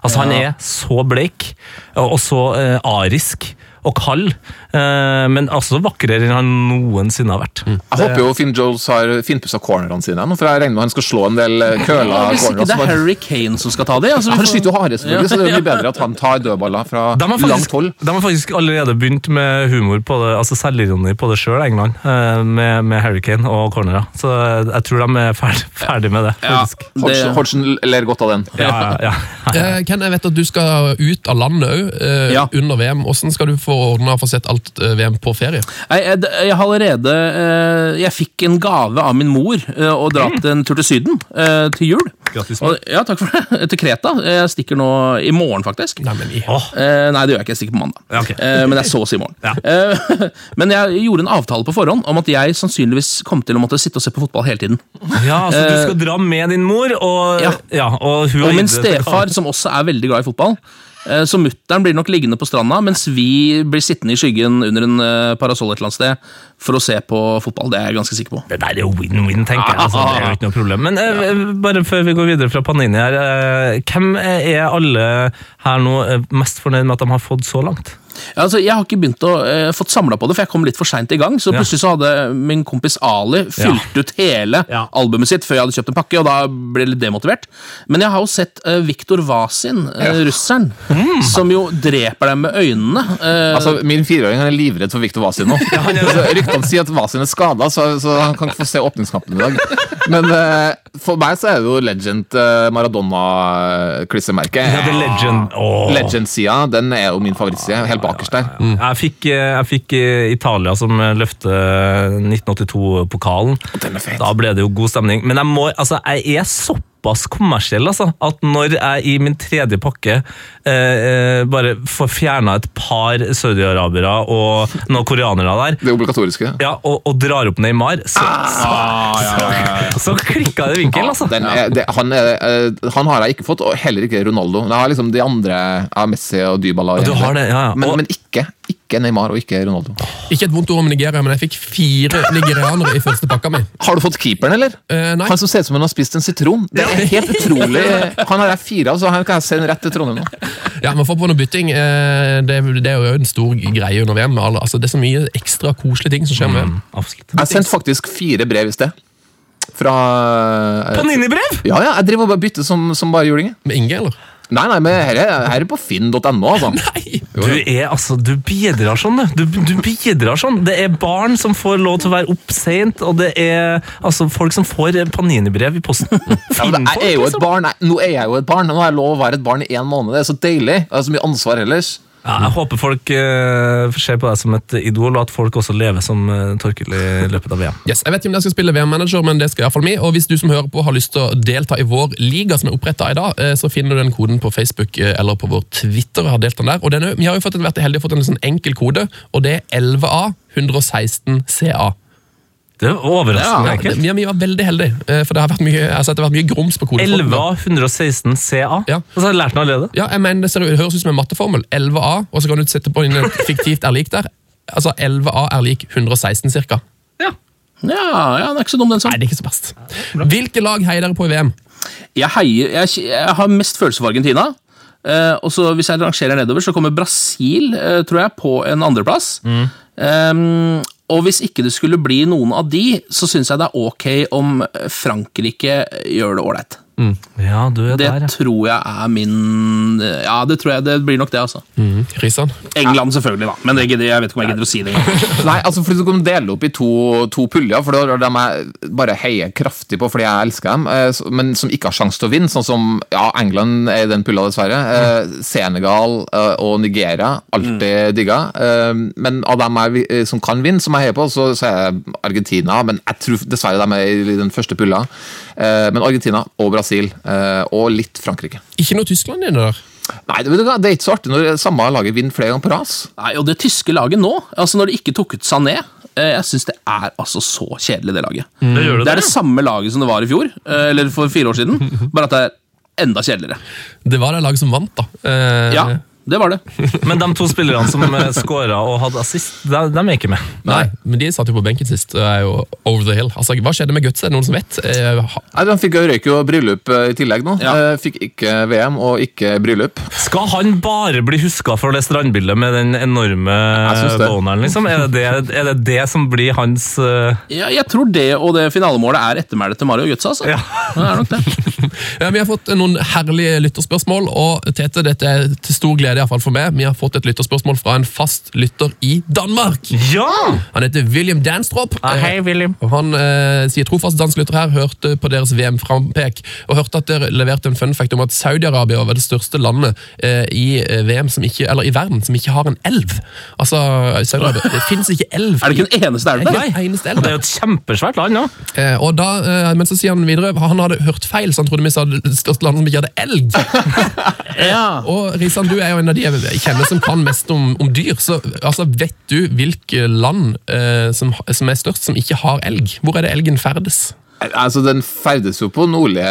Speaker 3: Altså, Han er så bleik og og så eh, arisk og kald, eh, men altså vakrere enn han noensinne har vært.
Speaker 6: Jeg håper jo Finn Jones har finpussa cornerne sine, for jeg regner med han skal slå en del køla køla
Speaker 5: Hvis ikke det er Harry Kane som skal ta de. Altså,
Speaker 6: Han
Speaker 5: sliter
Speaker 6: skyter jo harde, selvfølgelig, så det blir bedre at han tar dødballer fra
Speaker 3: faktisk,
Speaker 6: langt hold.
Speaker 3: de har faktisk allerede begynt med humor på det, altså selvironi på det sjøl, England, med, med, Harry Kane og cornerer. Så eh, jeg tror de er ferdig, ferdig med det. Faktisk.
Speaker 6: Ja,
Speaker 5: det,
Speaker 6: Hodgson ler godt av den.
Speaker 3: Ja, ja, ja.
Speaker 4: Eh, Ken, jeg vet at du skal ut av landet òg, eh, under VM. Hvordan skal du få ordna og få sett alt eh, VM på ferie?
Speaker 5: Nei, jeg, jeg har allerede eh, Jeg fikk en gave av min mor eh, og dratt en tur til Syden eh, til jul.
Speaker 3: Grattis,
Speaker 5: Og, ja, takk for det. Til Kreta. Jeg stikker nå i morgen, faktisk.
Speaker 4: Nei, men i
Speaker 5: Eh, nei, det gjør jeg ikke. Jeg stikker på mandag.
Speaker 3: Ja, okay.
Speaker 5: eh, men det er så å si i morgen.
Speaker 3: Ja.
Speaker 5: Eh, men jeg gjorde en avtale på forhånd om at jeg sannsynligvis kom til å måtte sitte og se på fotball hele tiden.
Speaker 3: ja, så du skal dra med din mor, og,
Speaker 5: Ja.
Speaker 3: ja, og hun
Speaker 5: Og min stefar, som også er veldig glad i fotball. Eh, Så mutter'n blir nok liggende på stranda, mens vi blir sittende i skyggen under en eh, parasoll et eller annet sted for å se på fotball. Det er jeg ganske sikker på.
Speaker 3: Det der er jo win-win, tenker jeg. Altså, det er jo ikke noe problem. Men eh, bare før vi går videre fra Panini her, hvem er alle her nå mest fornøyd med at de har fått så langt?
Speaker 5: Altså, jeg har ikke begynt å eh, fått samla på det, for jeg kom litt for seint i gang. Så
Speaker 3: Ja.
Speaker 5: plutselig så hadde min kompis Ali fylt ut hele
Speaker 3: Ja.
Speaker 5: albumet sitt før jeg hadde kjøpt en pakke, og da ble jeg litt demotivert. Men jeg har jo sett uh, Viktor Vasin, eh, russeren, som jo dreper dem med øynene. Eh,
Speaker 6: Altså, Min fireåring er livredd for Viktor Vasin nå. Så Ryktene sier at Vasin er skada, så, så han kan ikke få se åpningskampen i dag. Men eh, for meg så er det jo Legend uh, Maradona-klissemerket.
Speaker 3: Ja, Legend. Oh.
Speaker 6: Legend-sida den er jo min favorittside. Helt bakerst der.
Speaker 3: Jeg fikk, eh, jeg fikk eh, Italia som løfte 1982-pokalen.
Speaker 6: Den er fet.
Speaker 3: Da ble det jo god stemning. Men jeg, må, altså, jeg er såpass kommersiell altså, at når jeg i min tredje pakke eh, eh, bare får fjerna et par saudiarabere og noen koreanere der,
Speaker 6: Det obligatoriske.
Speaker 3: ja, og, og drar opp Neymar, så, så, så klikka det i vinkel, altså.
Speaker 6: Den er, det, han, er, eh, han har jeg ikke fått, og heller ikke Ronaldo. Jeg har liksom de andre Messi og Dybala.
Speaker 3: du har det, ja, ja.
Speaker 6: Men,
Speaker 3: Og-
Speaker 6: men ikke, ikke Neymar og ikke Ronaldo.
Speaker 4: Ikke et vondt ord om Nigeria, men jeg fikk fire nigerianere i første pakka mi.
Speaker 6: Har du fått keeperen, eller?
Speaker 4: Uh, nei.
Speaker 6: Han som ser ut som han har spist en sitron. Det er helt utrolig. Han har jeg fire av, så han kan jeg sende rett til Trondheim nå.
Speaker 4: Ja, Man får på noe bytting. eh, Det, det er jo en stor greie under VM. Altså, det er så mye ekstra koselige ting som skjer med VM.
Speaker 3: Absolutt.
Speaker 6: Jeg sendte faktisk fire brev i sted. Fra eh,
Speaker 3: Panini-brev!
Speaker 6: Ja, ja, jeg driver og bare bytter som, som bare juling.
Speaker 4: Med Inge, eller?
Speaker 6: Nei, nei, men her er, her er på finn.no, altså.
Speaker 4: Nei!
Speaker 3: Du er altså, du bidrar sånn, du. du. Du bidrar sånn. Det er barn som får lov til å være opp seint, og det er altså, folk som får Panini-brev i posten.
Speaker 6: Ja, men jeg er jo et barn. Nå er jeg jo et barn. Nå har jeg lov å være et barn i én måned. Det er så deilig. Jeg har så mye ansvar ellers.
Speaker 3: Ja, jeg håper folk uh, ser på deg som et idol, og at folk også lever som uh, Torkil i løpet av VM.
Speaker 4: Yes, jeg vet ikke om jeg skal spille VM-manager, men det skal i hvert fall vi. Og hvis du som hører på har lyst til å delta i vår liga som er oppretta i dag, eh, så finner du den koden på Facebook eh, eller på vår Twitter. har delt den der. Og den er, vi har jo fått vært heldige og fått en sånn enkel kode, og det er 11A 116 CA.
Speaker 3: Det er overraskende
Speaker 4: Ja,
Speaker 3: enkelt.
Speaker 4: vi, vi var veldig heldige, eh, for det har vært mye, altså, det har vært mye grums på koden.
Speaker 3: 11 av 116 CA.
Speaker 4: Ja.
Speaker 3: Og så har jeg lært den allerede.
Speaker 4: Ja, jeg mener, det, ser, det høres ut som en matteformel. 11A, og så kan du sette på en fiktivt er lik der. Altså 11A er lik 116 cirka.
Speaker 3: Ja.
Speaker 5: ja, ja, det er ikke så dum, den
Speaker 4: Nei,
Speaker 5: sånn.
Speaker 4: det er ikke så verst. Hvilke lag heier dere på i VM?
Speaker 5: Jeg, heier, jeg, jeg har mest følelse for Argentina. Uh, og så Hvis jeg rangerer nedover, så kommer Brasil uh, tror jeg, på en andreplass. Um, og hvis ikke det skulle bli noen av de, så syns jeg det er ok om Frankrike gjør det ålreit.
Speaker 3: Ja, du er
Speaker 5: Det
Speaker 3: der, ja.
Speaker 5: tror jeg er min Ja, det tror jeg det blir nok det, altså.
Speaker 4: Risan?
Speaker 5: England, selvfølgelig, da. Men jeg, jeg vet ikke om jeg gidder å si det.
Speaker 6: Nei, altså fordi Du kan dele opp i to, to puljer, for det er dem jeg bare heier kraftig på fordi jeg elsker dem, eh, men som ikke har sjanse til å vinne. Sånn som ja, England er i den pulla, dessverre. Mm. Senegal eh, og Nigeria, alltid digga. Eh, men av dem jeg, som kan vinne, som jeg heier på, så, så er Argentina. Men jeg tror dessverre de er i den første pulla. Eh, men Argentina og Brasil, eh, og litt Frankrike.
Speaker 4: Ikke noe Tyskland inne der?
Speaker 6: Nei, det, det er ikke så artig når samme laget vinner flere ganger på ras.
Speaker 5: Nei, og det tyske laget nå, altså når de ikke tok ut Sané eh, Jeg syns det er altså så kjedelig, det laget.
Speaker 3: Det gjør du
Speaker 5: Det er det samme laget som det var i fjor, eh, eller for fire år siden, bare at det er enda kjedeligere.
Speaker 4: Det var det laget som vant, da. Eh,
Speaker 5: Ja, det var det.
Speaker 3: Men de to spillerne som skåra og hadde assist, de, de er ikke med.
Speaker 4: Nei, men de satt jo på benken sist Det er jo over the hill. Altså, Hva skjedde med Guts? Er det noen som vet? Eh,
Speaker 6: Nei, Han fikk røyk og bryllup eh, i tillegg nå.
Speaker 5: Ja.
Speaker 6: Eh, Fikk ikke VM og ikke bryllup.
Speaker 3: Skal han bare bli huska for det strandbildet med den enorme boneren, liksom? Er det det, er det det som blir hans uh...
Speaker 5: Ja, jeg tror det og det finalemålet er ettermælet til Mario Götze, altså.
Speaker 3: Ja.
Speaker 5: Det er nok det.
Speaker 4: Ja, vi har fått noen herlige lytterspørsmål, og Tete, dette er til stor glede i hvert fall for meg. Vi har fått et lytterspørsmål fra en fast lytter i Danmark.
Speaker 3: Ja!
Speaker 4: Han heter William Danstrop.
Speaker 3: Ah, hei, William.
Speaker 4: Og Han eh, sier trofast dansk lytter her, hørte på deres VM-frampek, og hørte at dere leverte en fun fact om at Saudi-Arabia var det største landet eh, i eh, VM som ikke, eller i verden som ikke har en elv. Altså, Saudi-Arabia, det finnes ikke elv.
Speaker 5: Er det ikke den eneste elven
Speaker 4: Nei, en eneste elv.
Speaker 3: det er jo et kjempesvært land, da.
Speaker 4: Eh, og da, eh, men så sier han videre han hadde hørt feil, så han trodde vi sa det største landet som ikke hadde elg.
Speaker 5: Ja.
Speaker 4: Og Risan, du er jo en av de jeg kjenner som kan mest om, om dyr. så altså, Vet du hvilke land eh, som, som er størst som ikke har elg? Hvor er det elgen ferdes?
Speaker 6: Altså, Den ferdes jo på nordlige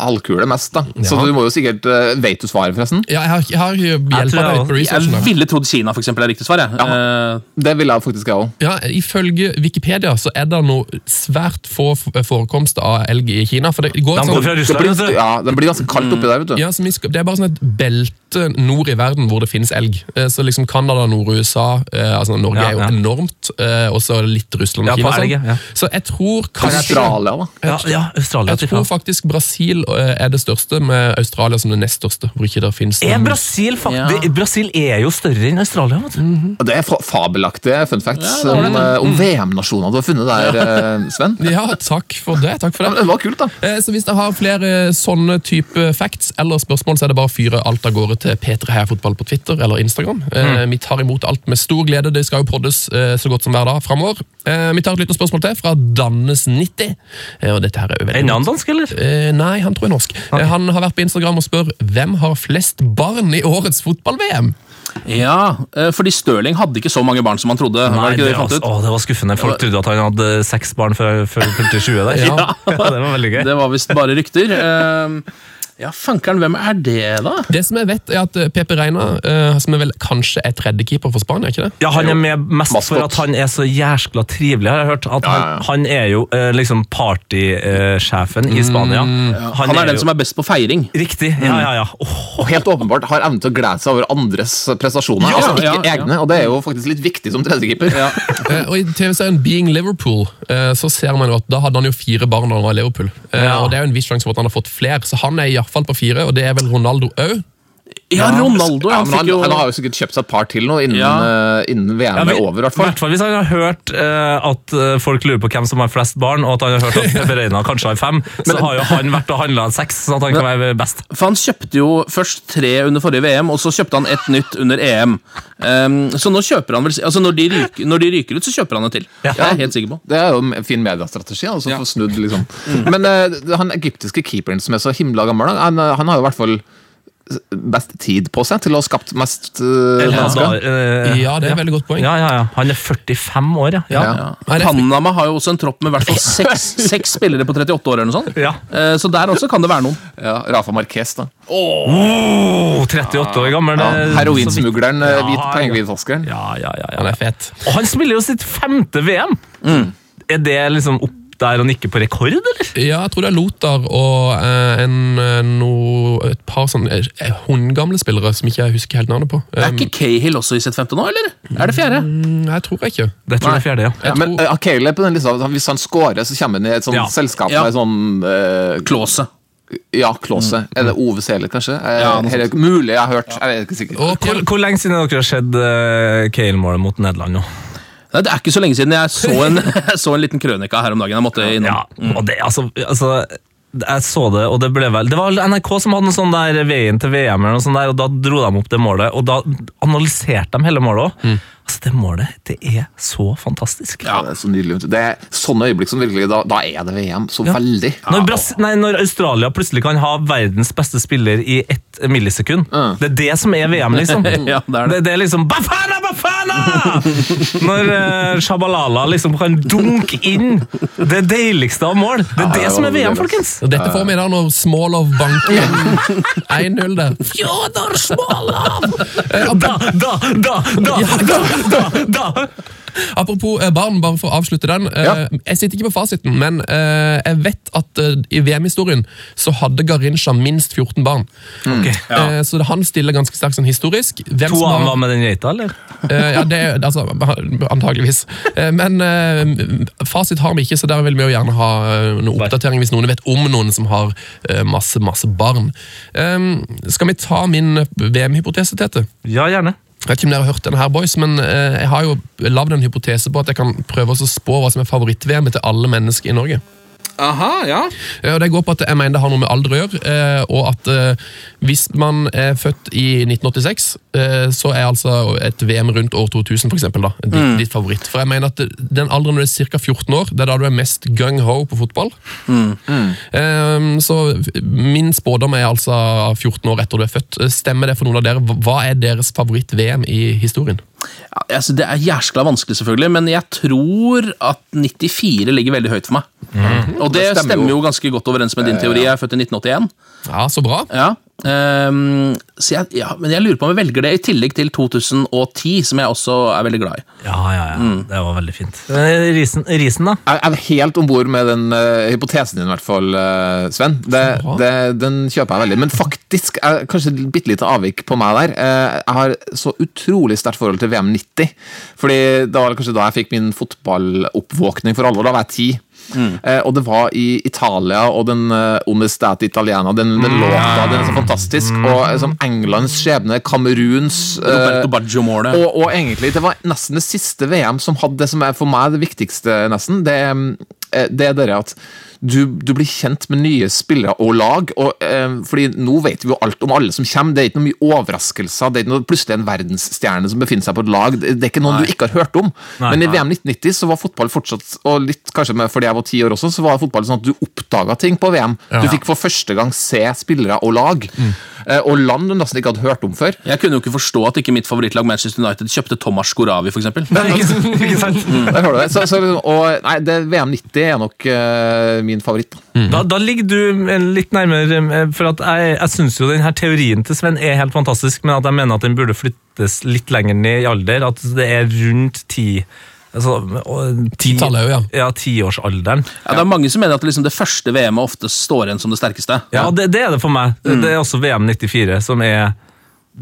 Speaker 6: halvkule mest, da. Så du må jo sikkert eh, Vet du svaret, forresten?
Speaker 4: Ja, jeg har, jeg har hjelp
Speaker 3: jeg av
Speaker 4: på researchen.
Speaker 5: Jeg ville trodd Kina for eksempel, er riktig svar. Jeg. Ja,
Speaker 6: Det ville jeg faktisk jeg òg.
Speaker 4: Ja, Ifølge Wikipedia så er det noe svært få forekomst forekomster av elg i Kina. for det går sånn,
Speaker 3: går fra
Speaker 6: Det blir, ja, det blir ganske kaldt oppi der, vet du.
Speaker 4: Ja, så Det er bare sånn et belte nord i verden hvor det finnes elg. Eh, Så liksom Canada, Nord-USA eh, altså Norge
Speaker 3: Ja,
Speaker 4: er jo enormt, eh, og så litt Russland og Kina. sånn.
Speaker 3: ja.
Speaker 4: Så jeg tror kanskje
Speaker 6: Australia, da.
Speaker 3: Ja, ja, Australia.
Speaker 4: Jeg tror faktisk Brasil eh, er det største, med Australia som det nest største. hvor ikke det finnes
Speaker 3: Er Brasil,
Speaker 5: Ja.
Speaker 3: Brasil er jo større enn Australia. vet du.
Speaker 6: Og Det er fabelaktige fun facts
Speaker 5: Ja, det
Speaker 6: om, eh, om VM-nasjoner du har funnet der, eh, Sven.
Speaker 4: Ja, takk for det. takk for det.
Speaker 6: det var kult, da.
Speaker 4: Eh, Så Hvis dere har flere sånne type facts eller spørsmål, så er det bare å fyre alt av gårde til P3 Heia Fotball på Twitter eller Instagram. Mm. Vi tar imot alt med stor glede. Det skal jo poddes så godt som hver dag framover. Eh, Vi tar et lite spørsmål til fra Dannes90. Eh, Og dette her er jo veldig
Speaker 3: En annen dansk, eller?
Speaker 4: Eh, nei, han tror jeg er norsk. Okay. han har vært på Instagram og spør hvem har flest barn i årets fotball-VM.
Speaker 5: ja, eh, fordi Stirling hadde ikke så mange barn som han trodde. var
Speaker 3: Nei,
Speaker 5: det ikke det
Speaker 3: det, var, å, det var skuffende. Folk trodde at han hadde seks barn før han fylte 20 der.
Speaker 4: Ja.
Speaker 3: det var veldig gøy.
Speaker 5: Det var visst bare rykter. Ja, fankeren, hvem er det, da?
Speaker 4: Det som jeg vet, er at eh, Pepe Reina, uh, som er vel kanskje er tredjekeeper for Spania, ikke det?
Speaker 3: Ja, Han er med mest
Speaker 6: Maskott.
Speaker 3: for at han er så jæskla trivelig, har jeg hørt. At han,
Speaker 6: ja, ja.
Speaker 3: han er jo uh, liksom partysjefen i Spania.
Speaker 5: Han, er den
Speaker 3: jo-
Speaker 5: som er best på feiring.
Speaker 3: Riktig. Ja, ja, ja. Oh.
Speaker 6: Og helt åpenbart har evne til å glede seg over andres prestasjoner.
Speaker 5: Ja,
Speaker 6: altså ikke
Speaker 5: ja, ja.
Speaker 6: egne, og det er jo faktisk litt viktig som tredjekeeper.
Speaker 4: Og I TV-serien Being Liverpool eh, så ser man jo at da hadde han jo fire barn da han var i Liverpool. Eh,
Speaker 3: Ja.
Speaker 4: Og Det er jo en viss sjanse for at han har fått flere, så han er iallfall på fire, og det er vel Ronaldo òg.
Speaker 5: Ja, Ronaldo!
Speaker 6: Ja,
Speaker 5: Han
Speaker 6: men han,
Speaker 5: jo
Speaker 6: han har jo sikkert kjøpt seg et par til nå innen,
Speaker 5: Ja.
Speaker 6: uh, innen VM
Speaker 3: Ja, men,
Speaker 6: er over. i hvert fall.
Speaker 3: hvert fall hvis han har hørt uh, at eh, folk lurer på hvem som har flest barn, og at han har hørt at Pepe Reina kanskje har fem, så har jo han vært og handla seks, sånn at han kan være best.
Speaker 5: For han kjøpte jo først tre under forrige VM, og så kjøpte han et nytt under EM. Um, så nå kjøper han vel Altså når de, ryker, når de ryker ut, så kjøper han et til. Jeg er helt sikker på.
Speaker 6: Det er jo en fin mediestrategi. Altså, få snudd, liksom. Men uh, han egyptiske keeperen som er så himla gammel, han, han har jo i hvert fall best tid på seg til å ha skapt mest uh,
Speaker 3: Ja, da,
Speaker 6: mennesker.
Speaker 3: eh,
Speaker 4: Ja, det er et veldig godt poeng.
Speaker 3: ja, ja, ja. Han er 45 år, ja. ja.
Speaker 6: Ja.
Speaker 5: Ja. Panama har jo også en tropp med i hvert fall seks, seks spillere på 38 år. eller noe sånt.
Speaker 3: Ja.
Speaker 5: Eh, så der også kan det være noen.
Speaker 6: Ja, Rafa Marquez, da.
Speaker 3: Oh, 38 år gammel.
Speaker 6: Ja,
Speaker 3: eh,
Speaker 6: Heroinsmugleren, eh, hvit
Speaker 3: Ja,
Speaker 6: pengehvitvaskeren.
Speaker 3: Ja, ja, ja,
Speaker 4: Han er fet.
Speaker 3: Og han spiller jo sitt femte VM! Er det liksom opp der han ikke på rekord, eller?
Speaker 4: Ja, jeg tror det er Lothar og eh, en, eh, no, et par sånne eh, hundgamle spillere som ikke jeg husker helt navnet på.
Speaker 5: Er
Speaker 4: Um,
Speaker 5: ikke Cahill også i sitt femte nå, eller? Er det fjerde?
Speaker 4: mm, jeg tror jeg ikke.
Speaker 3: Det tror jeg er fjerde, ja.
Speaker 6: Ja, men uh, Cahill er på den lista, hvis han scorer, så kommer han i et sånt
Speaker 3: Ja.
Speaker 6: selskap
Speaker 5: Ja.
Speaker 6: med sånn eh,
Speaker 5: Klåse.
Speaker 6: Ja, Klåse. Er det Ove Seler, kanskje? Eh,
Speaker 5: Ja, noe
Speaker 6: her er mulig jeg har hørt. Jeg vet ikke sikkert.
Speaker 4: Og
Speaker 3: Hvor, hvor lenge siden har dere sett uh, Cahill målet mot Nederland nå?
Speaker 5: Nei, Det er ikke så lenge siden jeg så en, så en liten krønika her om dagen. Jeg måtte innom.
Speaker 3: Ja, og det, altså, altså jeg så det, og det ble vel Det var NRK som hadde en sånn der Veien til VM, eller noe sånt der, og da dro de opp det målet, og da analyserte de hele målet òg. Altså, det målet, det er så fantastisk.
Speaker 6: Ja, det er så nydelig. Det er sånne øyeblikk som virkelig Da, da er det VM. Så veldig.
Speaker 3: Når, Bras nei, når Australia plutselig kan ha verdens beste spiller i ett millisekund, det er det som er VM, liksom.
Speaker 5: Ja, det er det.
Speaker 3: det, det er liksom Bafana, Bafana! Når uh, Shabalala liksom kan dunke inn det deiligste av mål. Det er
Speaker 6: Ja,
Speaker 3: det
Speaker 6: det
Speaker 3: som er VM, folkens.
Speaker 4: Og Dette får vi da når Smolov banker 1-0 der. Fjodor Smolov! Eh,
Speaker 3: Da, da, da, da, da, da, da.
Speaker 4: Apropos eh, barn, bare for å avslutte den. eh,
Speaker 6: Ja.
Speaker 4: Jeg sitter ikke på fasiten, men eh, jeg vet at eh, i VM-historien så hadde Garincha minst 14 barn.
Speaker 3: Ok.
Speaker 4: Eh, Så han stiller ganske sterkt sånn historisk. Hvem
Speaker 3: To
Speaker 4: som
Speaker 3: av
Speaker 4: har-
Speaker 3: dem var med den geita, eller?
Speaker 4: Eh, ja, det, altså, antageligvis. Eh, Men eh, fasit har vi ikke, så der vil vi jo gjerne ha eh, noe oppdatering hvis noen vet om noen som har eh, masse, masse barn. Eh, Skal vi ta min VM-hypotese, Tete?
Speaker 3: Ja, gjerne.
Speaker 4: Jeg vet ikke om dere har hørt denne her, boys, men eh, jeg har jo lagd en hypotese på at jeg kan prøve å spå hva som er favoritt-VM til alle mennesker i Norge.
Speaker 5: Aha, ja.
Speaker 4: Og Det går på at jeg mener det har noe med alder å gjøre, eh, og at eh, hvis man er født i 1986, eh, så er altså et VM rundt år 2000 for eksempel, da, ditt, ditt favoritt. For jeg mener at den alderen når du er ca. 14 år, det er da du er mest gung-ho på fotball. Eh, Så min spådom er altså 14 år etter du er født. Stemmer det for noen av dere? Hva er deres favoritt-VM i historien?
Speaker 5: Ja, altså, det er jæskla vanskelig, selvfølgelig, men jeg tror at 94 ligger veldig høyt for meg. Og det,
Speaker 6: Det stemmer
Speaker 5: stemmer
Speaker 6: jo.
Speaker 5: jo ganske godt overens med din teori. Jeg er født i 1981.
Speaker 4: Ja, så bra.
Speaker 5: Ja, ehm, så jeg, ja, Men jeg lurer på om jeg velger det i tillegg til 2010, som jeg også er veldig glad i.
Speaker 3: Ja, ja, ja. Det var veldig fint. Eh, Risen, risen da?
Speaker 6: Jeg er helt om bord med den uh, hypotesen din, i hvert fall, uh, Sven. Det, det, den kjøper jeg veldig. Men faktisk, er kanskje et bitte lite avvik på meg der. Uh, jeg har så utrolig sterkt forhold til VM 90. Fordi det var kanskje da jeg fikk min fotballoppvåkning for alvor. Da var jeg ti. Eh, og det var i Italia og den uh, Onestate Italiana, den, den låta, den er så fantastisk. Og liksom, Englands skjebne, Kameruns eh, og, og egentlig, det var nesten det siste VM som hadde det som er for meg det viktigste, nesten. Det, er- det er det at du, du blir kjent med nye spillere og lag. Og, eh, fordi nå vet vi jo alt om alle som kommer. Det er ikke noe mye overraskelser. Det er ikke noe, plutselig en verdensstjerne som befinner seg på et lag. Det, er ikke noen du ikke har hørt om.
Speaker 3: Nei,
Speaker 6: Men i
Speaker 3: nei.
Speaker 6: VM 1990 så var fotball fortsatt, og litt kanskje fordi jeg var ti år også, så var fotball sånn at du oppdaga ting på VM. Du fikk for første gang se spillere og lag. Eh, og land du nesten ikke hadde hørt om før.
Speaker 5: Jeg kunne jo ikke forstå at ikke mitt favorittlag Manchester United kjøpte Thomas Skoravi, f.eks.
Speaker 3: Sant?
Speaker 6: Der har du det. Så, så, og, nei, det, VM 90 er nok uh, min favoritt. da.
Speaker 3: Da, da ligger du eh, litt nærmere, eh, for at jeg, jeg syns jo den her teorien til Sven er helt fantastisk, men at jeg mener at den burde flyttes litt lenger ned i alder. At det er rundt ti altså, ti-
Speaker 4: Titallet ja.
Speaker 3: Ja, tiårsalderen.
Speaker 5: Ja, det er mange som mener at liksom det første VM-et ofte står igjen som det sterkeste.
Speaker 3: Ja, det, det er det for meg. Det, det er også VM 94 som er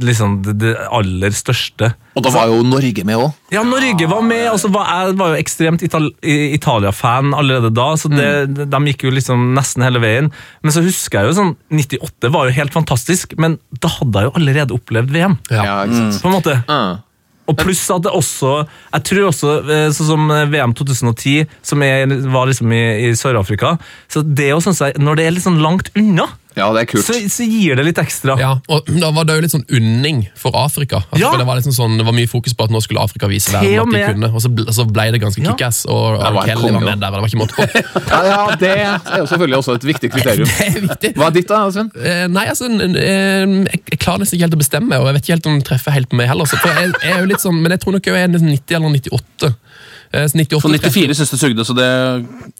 Speaker 3: liksom det, det aller største.
Speaker 6: Og da var jo Norge med òg.
Speaker 3: Ja, Norge var med, og så var jeg var jo ekstremt Ital Italia-fan allerede da, så det, de gikk jo liksom nesten hele veien. Men så husker jeg jo sånn, 98 var jo helt fantastisk, men da hadde jeg jo allerede opplevd VM.
Speaker 4: Ja.
Speaker 6: Ja, ikke sant?
Speaker 3: på en måte.
Speaker 6: Ah.
Speaker 3: Og pluss at det også Jeg tror også, eh, sånn som VM 2010, som er, var liksom i, i Sør-Afrika så det å, synes Når det er litt sånn langt unna,
Speaker 6: Ja, det er kult.
Speaker 3: så, så gir det litt ekstra.
Speaker 4: Ja, og Da var det jo litt sånn unning for Afrika. Altså,
Speaker 3: Ja.
Speaker 4: for det, var liksom sånn, det var mye fokus på at nå skulle Afrika vise verden at de kunne, og så ble, så ble det ganske
Speaker 3: Ja.
Speaker 4: kickass. Og,
Speaker 6: var
Speaker 4: Kelly var med der, men det var ikke måte på.
Speaker 6: Ja, ja, det er jo selvfølgelig også et viktig kriterium.
Speaker 4: Det er viktig.
Speaker 6: Hva er ditt, da, Sven?
Speaker 4: Eh, nei, altså, eh, jeg, jeg klarer nesten ikke helt å bestemme, og jeg vet ikke helt om den treffer helt på meg heller. Så, for jeg, jeg er jo litt sånn, men jeg tror nok jeg er 90 eller 98. Eh, så 98
Speaker 5: For 94 syns det sugde, så det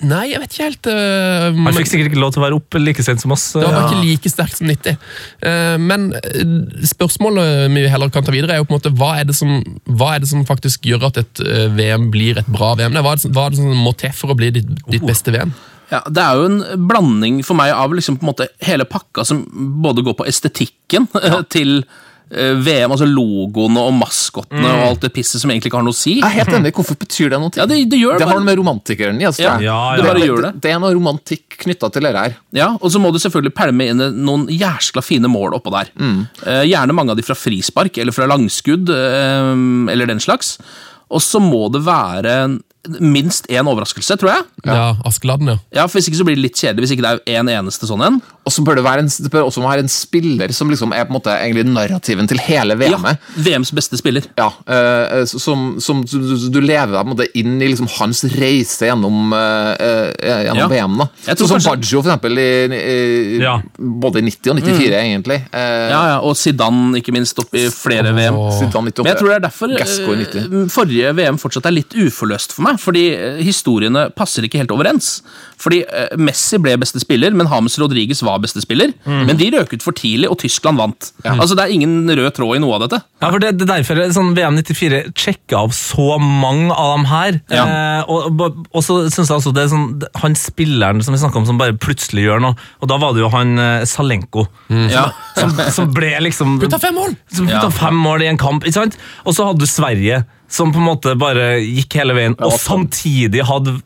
Speaker 4: Nei, jeg vet ikke helt. eh,
Speaker 3: Han fikk sikkert ikke lov til å være oppe like sent som oss.
Speaker 4: Det var
Speaker 3: Ja.
Speaker 4: ikke like sterkt som 90. Uh, Men eh, spørsmålet vi heller kan ta videre, er jo på en måte hva er det som, hva er det som faktisk gjør at et eh, VM blir et bra VM? Hva er det, hva er det som må til for å bli ditt, ditt beste VM?
Speaker 5: Ja, Det er jo en blanding for meg av liksom på en måte hele pakka som både går på estetikken til eh, VM, altså logoene og maskottene og alt det pisset som egentlig ikke har noe å si.
Speaker 6: Jeg er helt enig. Hvorfor betyr det noe?
Speaker 5: Ja, det, det gjør
Speaker 6: Det har
Speaker 5: bare.
Speaker 6: noe med romantikeren i. Altså,
Speaker 5: Ja,
Speaker 3: ja, ja,
Speaker 5: det det.
Speaker 6: Det er noe romantikk knytta til dette her.
Speaker 5: Ja, Og så må du selvfølgelig pælme inn noen jæskla fine mål oppå der. Eh, gjerne mange av de fra frispark eller fra langskudd eh, eller den slags. Og så må det være minst én overraskelse, tror jeg.
Speaker 4: Ja, Askeladden, ja.
Speaker 5: Ja, for Hvis ikke så blir det litt kjedelig hvis ikke det er en eneste sånn en.
Speaker 6: Og så bør det, være en, det bør også være en spiller som liksom er på en måte egentlig narrativen til hele VM-et.
Speaker 5: Ja, VMs beste spiller.
Speaker 6: Ja, uh, som, som du, lever deg på en måte inn i liksom hans reise gjennom, eh, eh, gjennom
Speaker 5: Ja.
Speaker 6: VM. da.
Speaker 5: Jeg tror
Speaker 6: Sånn som
Speaker 5: kanskje-
Speaker 6: Baggio, for eksempel, i, i,
Speaker 3: Ja.
Speaker 6: både i 90 og 94, egentlig. Uh,
Speaker 5: Ja, ja, Og Zidane, ikke minst, opp i flere VM.
Speaker 6: Zidane 98.
Speaker 5: Men jeg tror det er derfor
Speaker 6: Gasco i 90.
Speaker 5: forrige VM fortsatt er litt uforløst for meg. Fordi eh, historiene passer ikke helt overens. Fordi eh, Messi ble beste spiller, men Hames Rodriguez var beste spiller.
Speaker 6: Mm.
Speaker 5: Men de røk ut for tidlig, og Tyskland vant. Altså Det er ingen rød tråd i noe av dette.
Speaker 3: Ja, for det, det er derfor er sånn VM 94 sjekka av så mange av dem her.
Speaker 5: Ja.
Speaker 3: Eh, og, og, så synes jeg også det er sånn Han spilleren som vi snakket om, som bare plutselig gjør noe. Og da var det jo han eh, Salenko.
Speaker 5: Ja.
Speaker 3: Som, som ble liksom
Speaker 4: Putta fem mål!
Speaker 3: Som putta
Speaker 5: Ja.
Speaker 3: fem mål i en kamp. ikke sant? Og så hadde du Sverige, som på en måte bare gikk hele veien, og samtidig hadde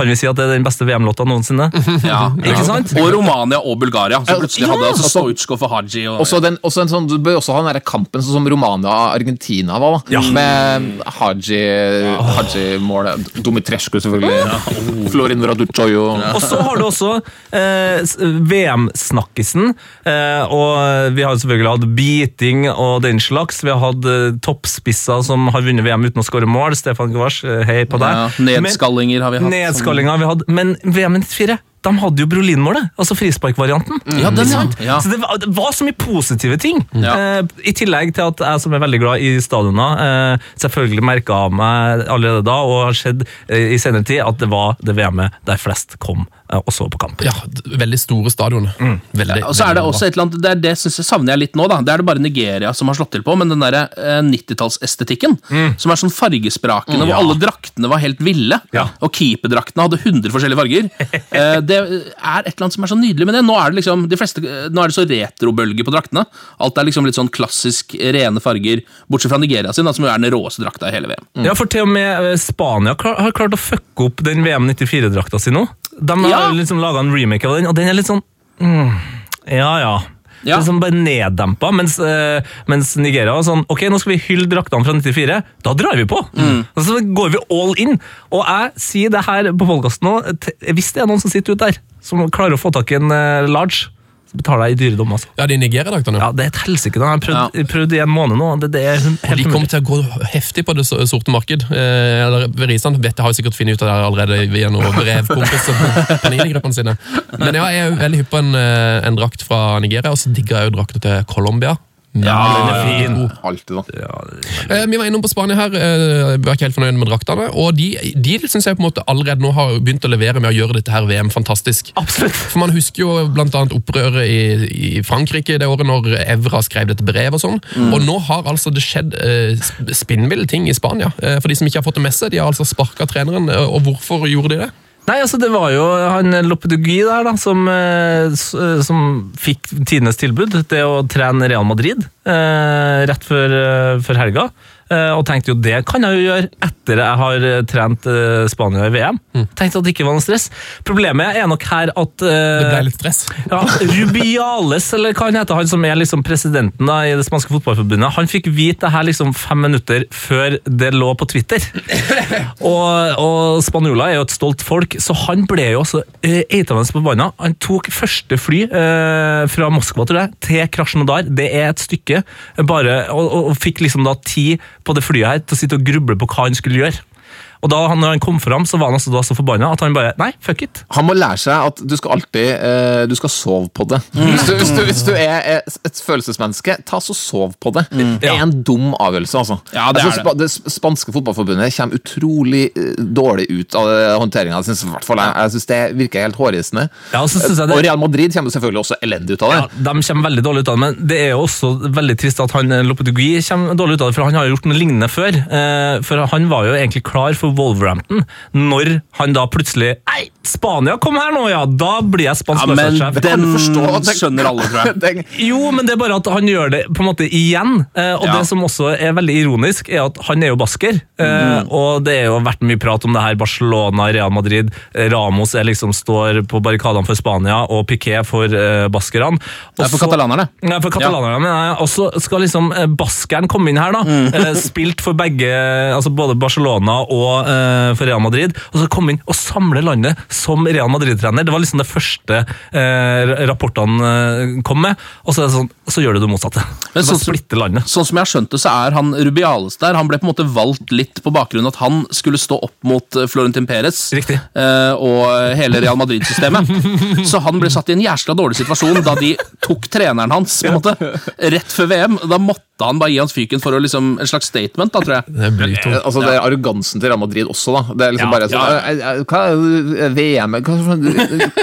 Speaker 3: Kan vi si at det er den beste VM-låta noensinne?
Speaker 5: Ja,
Speaker 3: Ikke sant?
Speaker 5: Og Romania og Bulgaria, som plutselig
Speaker 3: Ja.
Speaker 5: hadde altså Stoitsjkov og Haji. Og,
Speaker 6: Også den, også en sånn, du bør også ha den der kampen sånn som Romania-Argentina var. da
Speaker 3: Ja.
Speaker 6: Med Haji, Haji-målet. Dumitrescu, selvfølgelig. Florin Raducoyo.
Speaker 3: Og så har du også eh, VM-snakkisen. Eh, og vi har selvfølgelig hatt beating og den slags. Vi har hatt eh, toppspisser som har vunnet VM uten å skåre mål. Stefan Gvars, eh, hei på deg.
Speaker 5: ja, nedskallinger har vi hatt.
Speaker 3: Nedskallinger vi hadde, Men VM 94 de hadde jo Brolin-målet, altså frisparkvarianten.
Speaker 5: Ja, den,
Speaker 3: Ikke
Speaker 5: ja.
Speaker 3: Så det var, det var så mye positive ting.
Speaker 5: Ja.
Speaker 3: Eh, I tillegg til at jeg som er veldig glad i stadioner, eh, selvfølgelig merka av meg allerede da, og har sett eh, i senere tid, at det var det VM-et der flest kom eh, og så på kamp.
Speaker 4: Ja, veldig store stadion. Veldig,
Speaker 5: Og så er det også et eller annet, det, er det synes jeg savner jeg litt nå. da Det er det bare Nigeria som har slått til på, men den der eh, 90-tallsestetikken, som er sånn fargesprakende, hvor alle draktene var helt ville,
Speaker 3: Ja.
Speaker 5: og keeperdraktene hadde 100 forskjellige farger. Det er et eller annet som er så nydelig med det. Nå er det liksom de fleste, nå er det så retrobølge på draktene. Alt er liksom litt sånn klassisk rene farger, bortsett fra Nigeria sin, da, som jo er den råeste drakta i hele VM.
Speaker 3: Ja, for til og med eh, Spania har klart å fucke opp den VM 94-drakta si nå. De har
Speaker 5: Ja.
Speaker 3: liksom laga en remake av den, og den er litt sånn mm, Ja, ja.
Speaker 5: Ja.
Speaker 3: sånn bare neddempa, mens, uh, mens Nigeria var sånn Ok, nå skal vi hylle draktene fra 94. Da drar vi på! Og så går vi all in. Og jeg sier det her på podkasten nå, hvis det er noen som sitter ute der, som klarer å få tak i en uh, large, betaler jeg i dyredom, altså.
Speaker 4: Ja, de Nigeria-draktene.
Speaker 3: Ja, det er et helsike. Jeg har prøvd,
Speaker 5: Ja.
Speaker 3: prøvd i en måned nå. Det, det er
Speaker 4: Og
Speaker 3: helt
Speaker 4: de kommer til å gå heftig på det sorte marked. Eh, eller Risan vet har jo sikkert funnet ut av det allerede via noen brevkompiser Panini-gruppene sine. Men ja, jeg er jo veldig hypp på en, eh, en drakt fra Nigeria, og så digger jeg jo drakta til Colombia.
Speaker 3: Ja, den er fin.
Speaker 6: Da.
Speaker 4: Eh, Vi var innom på Spania her, eh, vi var ikke helt fornøyd med draktene. Og de, de synes jeg på en måte allerede nå har begynt å levere med å gjøre dette her VM fantastisk.
Speaker 3: Absolutt.
Speaker 4: For Man husker jo annet opprøret i, i Frankrike det året når Evra skrev dette brevet. og sånn. Og nå har altså det skjedd eh, sp- spinnville ting i Spania. Eh, for de som ikke har fått det med seg, de har altså sparka treneren. eh, Og hvorfor gjorde de det?
Speaker 3: Nei, altså Det var jo han Lopedugui der da, som, eh, eh, som fikk tidenes tilbud Det å trene Real Madrid eh, rett før, eh, før helga. Eh, og tenkte jo det kan jeg jo gjøre etter jeg har eh, trent eh, Spania i VM. Tenkte at det ikke var noe stress. Problemet er nok her at uh,
Speaker 4: Det ble litt stress.
Speaker 3: ja, Rubiales, eller hva han heter, han som er liksom presidenten da, i det spanske fotballforbundet, han fikk vite det her liksom fem minutter før det lå på Twitter. Og, og spanjoler er jo et stolt folk, så han ble jo også uh, eitende forbanna. Han tok første fly uh, fra Moskva tror jeg, til Krasjnodar, det er et stykke, bare, og, og, og fikk liksom da tid på det flyet her til å sitte og gruble på hva han skulle gjøre. Og da han, når han kom fram, så var han altså da så forbanna at han bare Nei, fuck it.
Speaker 6: Han må lære seg at du skal alltid eh, Du skal sove på det. Hvis, du, hvis, du, hvis du er eh, et følelsesmenneske, ta så sov på det. Det er en dum avgjørelse, altså.
Speaker 5: Ja, det er
Speaker 6: det. det spanske fotballforbundet kommer utrolig eh, dårlig ut av håndteringa. Jeg synes det virker helt hårreisende.
Speaker 3: Ja, og det-
Speaker 6: Og Real Madrid kommer selvfølgelig også elendig ut av det.
Speaker 3: Ja, De kommer veldig dårlig ut av det, men det er jo også veldig trist at han Lopetegui kommer dårlig ut av det, for han har jo gjort noe lignende før. Eh, For han var jo egentlig klar for Wolverhampton, når han da plutselig Nei, Spania, kom her nå, ja! Da blir jeg spansk
Speaker 5: Ja, men
Speaker 3: landslagssjef.
Speaker 5: den
Speaker 6: forstå den, det-
Speaker 5: skjønner alle, tror jeg.
Speaker 3: Jo, men det er bare at han gjør det på en måte igjen. Eh, og
Speaker 5: Ja.
Speaker 3: det som også er veldig ironisk, er at han er jo basker. Mm. og det er jo vært mye prat om det her Barcelona, Real Madrid. Eh, Ramos liksom står på barrikadene for Spania, og Piqué for eh, baskerne. Og
Speaker 5: Det er for katalanerne.
Speaker 3: Nei, for katalanerne, ja. jeg. Og så skal liksom eh, baskeren komme inn her, da. Mm. spilt for begge, altså både Barcelona og eh, for Real Madrid. Og så komme inn og samle landet som Real Madrid-trener. Det var liksom det første uh, rapportene eh, kom med. Og så, sånn, så gjør du det motsatte.
Speaker 5: Men sånn
Speaker 3: splitter landet.
Speaker 5: Sånn som jeg har skjønt det, så er han Rubiales der. Han ble på en måte valgt litt på bakgrunn at han skulle stå opp mot Florentin Perez eh, og hele Real Madrid-systemet. Så han ble satt i en jæskla dårlig situasjon da de tok treneren hans på en måte, rett før VM. Da måtte han bare gi hans fyken for å liksom, en slags statement, da, tror jeg.
Speaker 4: Det blir tungt.
Speaker 6: Eh, Altså, det er arrogansen til Real Madrid også, da. Det er liksom
Speaker 3: Ja,
Speaker 6: bare sånn
Speaker 3: ja.
Speaker 6: eh, eh, Hva er VM hva,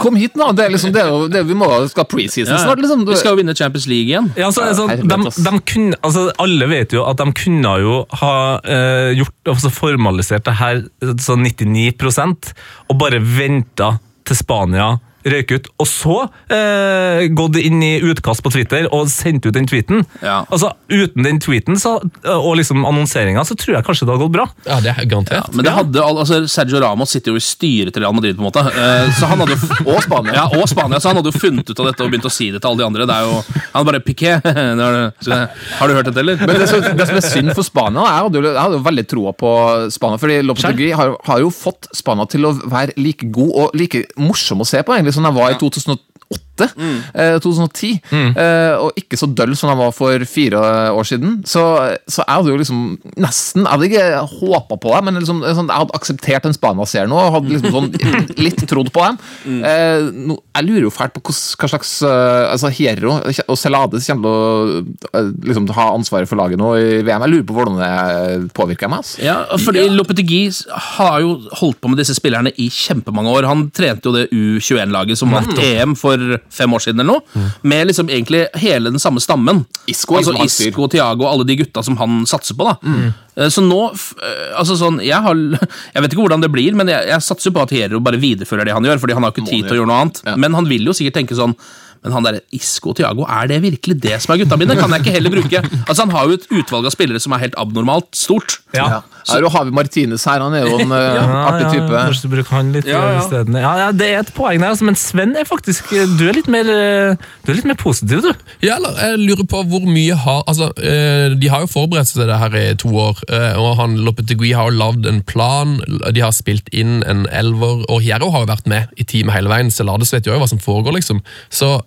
Speaker 6: Kom hit, nå! Det er liksom det, det, Vi må skal ha preseason
Speaker 5: Ja,
Speaker 6: snart, liksom.
Speaker 5: Vi skal jo vinne Champions League igjen.
Speaker 3: Ja, altså, det
Speaker 6: Helvete,
Speaker 3: de, de kunne, altså, alle vet jo at de kunne jo ha uh, gjort, altså formalisert det her sånn 99% og bare venta til Spania røyk ut, og så eh, gått inn i utkast på Twitter og sendt ut den tweeten.
Speaker 5: Ja.
Speaker 3: Altså, Uten den tweeten så, og liksom annonseringa, så tror jeg kanskje det hadde gått bra.
Speaker 4: Ja, det er garantert.
Speaker 5: Men det hadde, altså, Sergio Ramos sitter jo i styret til Real Madrid, på en måte. Eh, Så han hadde jo, og Spania. Ja, og Spania, så han hadde jo funnet ut av dette og begynt å si det til alle de andre. Det er jo, han bare Piqué. har du- Har du hørt dette, eller?
Speaker 6: Men det, som- det som er synd for Spania er at jeg hadde jo veldig troa på Spania. Fordi Lopetegui har, har jo fått Spania til å være like god og like morsom å se på egentlig som jeg var i 2008 Mm. eh, 2010. eh, og ikke så døll som han var for fire år siden. Så, så jeg hadde jo liksom nesten Jeg hadde ikke håpa på det, men liksom, sånn, jeg hadde akseptert en Spania-seer nå. og Hadde liksom sånn litt trodd på dem. Eh, nå, jeg lurer jo fælt på hos- hva slags eh, altså Hierro og Celades kommer til å eh, liksom, ha ansvaret for laget nå i VM. Jeg lurer på hvordan det påvirker meg. Altså.
Speaker 5: Ja, fordi Lopetegui har jo holdt på med disse spillerne i kjempemange år. Han trente jo det U21-laget som vant EM for fem år siden, eller noe. Med liksom egentlig hele den samme stammen.
Speaker 6: Isco
Speaker 5: altså. Isco, Tiago og alle de gutta som han satser på. da. Mm. Så nå eh, altså sånn, jeg, har, jeg vet ikke hvordan det blir, men jeg, jeg satser på at Hierro bare viderefører det han gjør. fordi han har ikke tid til å gjøre noe annet. Men han vil jo sikkert tenke sånn men han der Isco og Thiago, er det virkelig det som er gutta mine? Kan jeg ikke heller bruke Altså Han har jo et utvalg av spillere som er helt abnormalt stort.
Speaker 3: Ja.
Speaker 6: Her har vi Martinez her, han er jo en ja, artig type.
Speaker 3: Kanskje du bruker han litt
Speaker 5: Ja, ja.
Speaker 3: i stedet. Ja, ja, det er et poeng der, altså, men Sven er faktisk Du er litt mer, eh, du er litt mer positiv, du.
Speaker 4: Ja, eller jeg lurer på hvor mye har Altså, eh, De har jo forberedt seg til det her i to år, eh, og han Lopetegui har jo lagd en plan. De har spilt inn en elver, og Hierro har jo vært med i teamet hele veien. Celades vet jo hva som foregår, liksom. Så eh,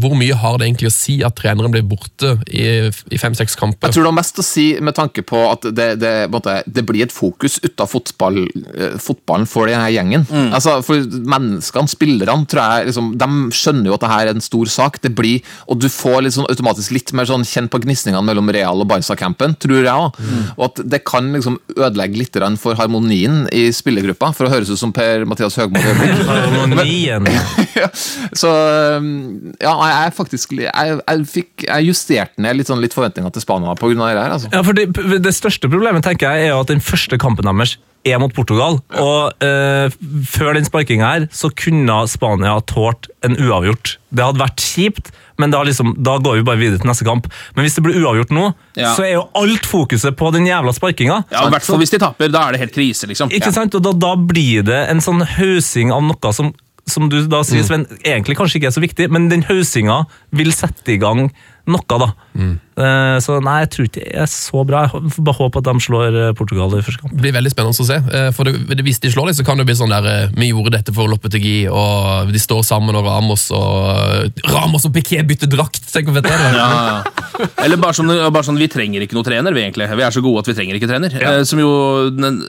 Speaker 4: hvor mye har det egentlig å si at treneren blir borte i, i fem-seks kamper?
Speaker 6: Jeg tror det har mest å si med tanke på at det, det, måtte, det blir et fokus ut av fotball, eh, fotballen for denne gjengen. Altså, for Menneskene, spillerne, tror jeg, liksom, de skjønner jo at det her er en stor sak. Det blir, Og du får litt sånn, automatisk litt mer sånn kjent på gnisningene mellom Real og Barca-campen, tror jeg òg. Og at det kan liksom ødelegge litt for harmonien i spillergruppa, for å høres ut som Per-Mathias Høgmo. Harmonien. Men,
Speaker 3: Harmonien.
Speaker 6: Ja, så um, ja, jeg faktisk jeg, jeg, fikk, jeg justerte ned litt, sånn, litt forventninger til Spania pga. det her. Altså.
Speaker 3: Ja, for det, det største problemet tenker jeg er at den første kampen deres er mot Portugal. Og eh, før den sparkinga her, så kunne Spania tålt en uavgjort. Det hadde vært kjipt, men da, liksom, da går vi bare videre til neste kamp. Men hvis det blir uavgjort nå,
Speaker 5: Ja.
Speaker 3: så er jo alt fokuset på den jævla sparkinga.
Speaker 5: Ja, I hvert fall hvis de taper. Da er det helt krise, liksom.
Speaker 3: Ikke sant? Og da, da blir det en sånn hausing av noe som, som du da sier, Sven, egentlig kanskje ikke er så viktig, men den haussinga vil sette i gang noe, da. Eh, så nei, jeg tror ikke det er så bra. Jeg får bare håpe at de slår eh, Portugal i første kamp.
Speaker 4: Det blir veldig spennende å se. eh, For det, Hvis de slår dem, så kan det bli sånn der Vi gjorde dette for Loppetegi, og de står sammen, og Ramos og Ramos og Piquet bytter drakt! Tenk hvor fett det er!
Speaker 5: Ja, ja. Eller bare sånn, bare sånn, vi trenger ikke noe trener, vi egentlig. Vi er så gode at vi trenger ikke trener. Ja. som jo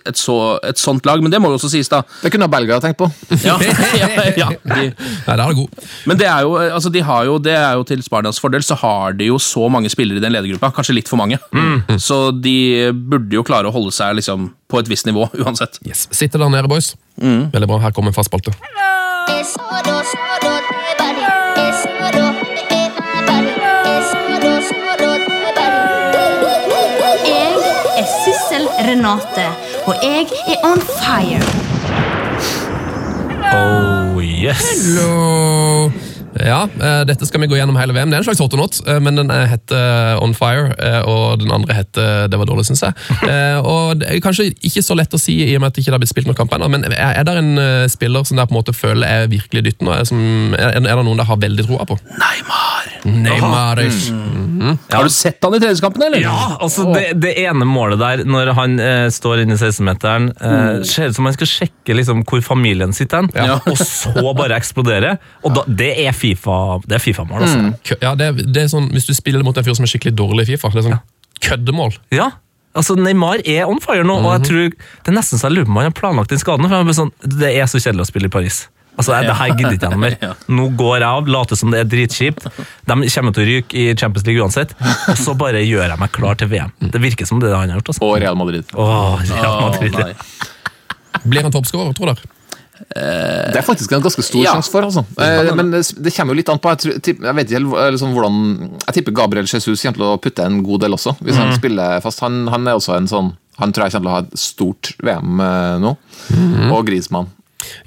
Speaker 5: et, så, et sånt lag, men det må jo også sies, da.
Speaker 6: Det kunne Belgia tenkt på.
Speaker 5: Ja, ja, ja. De,
Speaker 4: Nei, det er det god.
Speaker 5: men det er jo, altså, de har jo, det er jo til Spanias fordel, så har de jo så mange spillere i den ledergruppa. Kanskje litt for mange. Så de burde jo klare å holde seg liksom, på et visst nivå, uansett.
Speaker 4: Yes. Sitter der nede, boys. Veldig bra. Her kommer en fast spalte.
Speaker 7: Jeg er Sissel Renate, og jeg er on fire.
Speaker 3: Oh yes!
Speaker 4: Hello! Ja, eh, dette skal vi gå gjennom hele VM. Det er en slags autonaut, eh, men den eh, heter On Fire, eh, og den andre heter Det var dårlig, syns jeg. Eh, og det er kanskje ikke så lett å si i og med at det ikke har blitt spilt noen kamp ennå, men er, er det en spiller som dere på en måte føler er virkelig dytten? Er, er, er det noen dere har veldig troa på?
Speaker 5: Neymar!
Speaker 4: Neymar.
Speaker 5: Har du sett han i treningskampen, eller?
Speaker 3: Ja, altså det, det ene målet der, når han eh, står inne i 16-meteren, eh, ser ut som han skal sjekke liksom, hvor familien sitter hen,
Speaker 5: Ja.
Speaker 3: og så bare eksplodere. Og da, det er FIFA Det er FIFA-mål, altså.
Speaker 4: Kø- Ja, det, er- det er sånn, Hvis du spiller mot en fyr som er skikkelig dårlig i Fifa, det er sånn køddemål.
Speaker 3: Ja, altså Neymar er on fire nå, og jeg tror det er nesten så jeg lurer på om han har planlagt den skaden. For han blir sånn, Det er så kjedelig å spille i Paris. Altså, jeg, Det her gidder ikke jeg noe mer.
Speaker 5: Ja.
Speaker 3: Nå går jeg av, later som det er dritkjipt. De kommer til å ryke i Champions League uansett. Og så bare gjør jeg meg klar til VM. Det virker som det er det han har gjort. altså.
Speaker 6: Og Real Madrid.
Speaker 3: Åh, Real Madrid.
Speaker 5: Å, nei.
Speaker 4: Blir han toppskårer, tror dere?
Speaker 6: Det er faktisk en ganske stor
Speaker 5: Ja.
Speaker 6: sjanse for. altså. Eh, men det, kommer jo litt an på. Jeg, tror, jeg vet ikke liksom, hvordan Jeg tipper Gabriel Jesus kommer til å putte en god del også, hvis han spiller fast. Han, han er også en sånn Han tror jeg kommer til å ha et stort VM eh, nå. Og Grismann.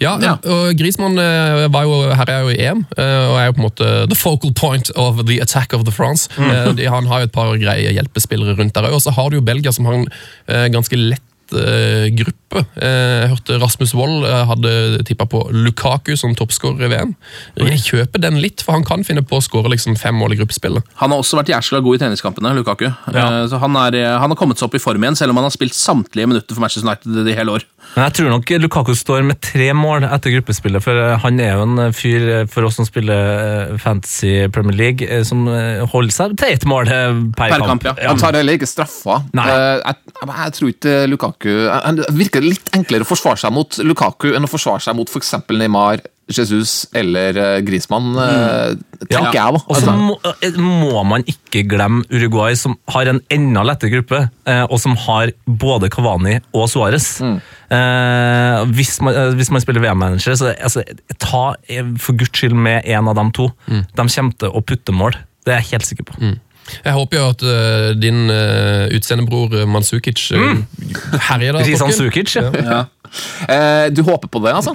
Speaker 4: Ja, og Griezmann eh, var jo, her er jo i EM, eh, og er jo på en måte the focal point of the attack of the France. Eh, de, han har jo et par greie hjelpespillere rundt der òg, og så har du jo Belgia som har en eh, ganske lett eh, gruppe tippe. Eh, Jeg hørte Rasmus Wold eh, hadde tippa på Lukaku som toppskårer i VM. Jeg kjøper den litt, for han kan finne på å skåre liksom fem mål i gruppespillet.
Speaker 5: Han har også vært jæskla god i treningskampene, Lukaku. Ja. Så han, er, han har kommet seg opp i form igjen, selv om han har spilt samtlige minutter for Manchester United i hele år.
Speaker 3: Men jeg tror nok Lukaku står med tre mål etter gruppespillet, for eh, han er jo en eh, fyr eh, for oss som spiller eh, Fantasy Premier League, eh, som eh, holder seg til ett mål eh, per,
Speaker 5: Per kamp, ja.
Speaker 6: Han tar heller ikke straffa.
Speaker 3: Nei.
Speaker 6: Eh, jeg, jeg tror ikke Lukaku han- Det virker litt enklere å forsvare seg mot Lukaku enn å forsvare seg mot f.eks. Neymar, Jesus eller Grismann, Griezmann, eh, tenker jeg. da.
Speaker 3: Og så
Speaker 6: Altså,
Speaker 3: må, eh, må man ikke glemme Uruguay, som har en enda lettere gruppe, eh, og som har både Cavani og Suárez.
Speaker 6: Mm.
Speaker 3: Eh, hvis, man, eh, hvis man spiller VM-manager, så altså, ta eh, for guds skyld med en av dem to.
Speaker 6: Mm.
Speaker 3: De kommer til å putte mål. Det er jeg helt sikker på.
Speaker 4: Jeg håper jo at uh, din uh, utseendebror eh, Mansukic uh, herjer da.
Speaker 3: Risan
Speaker 4: Torkel.
Speaker 3: Sukic, ja.
Speaker 6: eh, du håper på det, altså?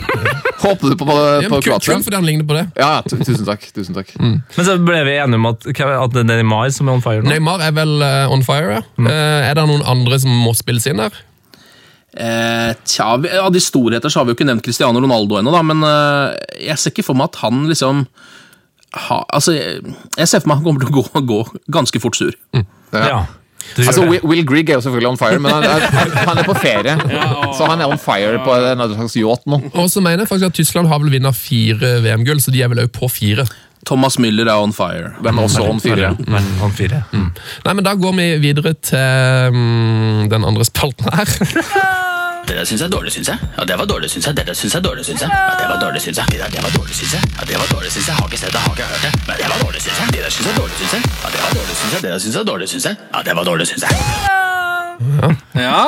Speaker 6: Håper du på, på,
Speaker 4: Ja,
Speaker 6: på
Speaker 4: men
Speaker 6: Kroatia?
Speaker 4: kun fordi han ligner på det.
Speaker 6: Ja, tu- tusen takk. Tusen takk.
Speaker 3: Men så ble vi enige om at, at det er Neymar som er on fire nå.
Speaker 4: Neymar er vel eh, on fire, ja. Eh, er det noen andre som må spilles inn her?
Speaker 5: Eh, tja, vi, Av de storheter så har vi jo ikke nevnt Cristiano Ronaldo ennå, da, men eh, jeg ser ikke for meg at han liksom ha, altså, jeg, ser for meg han kommer til å gå, gå ganske fort sur.
Speaker 3: Ja. ja
Speaker 6: Altså. Will, Will Grigg er jo selvfølgelig on fire, men han, er, han er på ferie. Så han er on fire på en slags yacht nå.
Speaker 4: Og så mener jeg faktisk at Tyskland har vel vunnet fire VM-gull, så de er vel også på fire.
Speaker 5: Thomas Müller er on fire.
Speaker 6: Hvem er også on fire?
Speaker 3: Men on fire. Mm.
Speaker 4: Nei, men Da går vi videre til um, den andre spalten her.
Speaker 1: Det der syns jeg er dårlig, syns jeg. Ja, det var dårlig, syns jeg. Det der syns jeg er dårlig, syns jeg. Ja, det var dårlig, syns jeg. Det der, det var dårlig, syns jeg. Ja, det var dårlig, syns jeg. Har ikke sett det, har ikke hørt det. Men det var dårlig, syns jeg. Det der syns jeg er dårlig, syns jeg. Ja, det var dårlig, syns jeg. Det der syns jeg er dårlig, syns jeg. Ja, det var dårlig, syns jeg.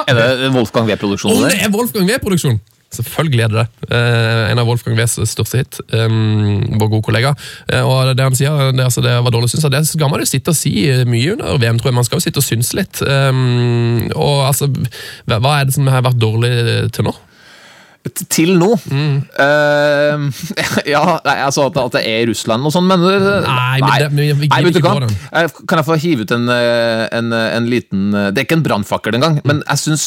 Speaker 6: Er det Wolfgang V-produksjonen?
Speaker 4: Og det er Wolfgang V-produksjon! Selvfølgelig er det det. Eh, en av Wolfgang Vs største hit. Eh, vår gode kollega. Eh, og det han sier, det, altså, det var dårlig synes. Det skal man jo sitte og si mye under VM, tror jeg. Man skal jo sitte og synse litt. Og altså, hva er det som har vært dårlig til nå?
Speaker 6: Til nå? Eh, ja, nei, altså at, at det er Russland og sånn, men
Speaker 4: Nei, men det- men vi gidder
Speaker 6: Nei, du
Speaker 4: ikke på.
Speaker 6: Eh, Kan jeg få hive ut en, eh, en, en liten eh, Det er ikke en brannfakkel engang, men jeg syns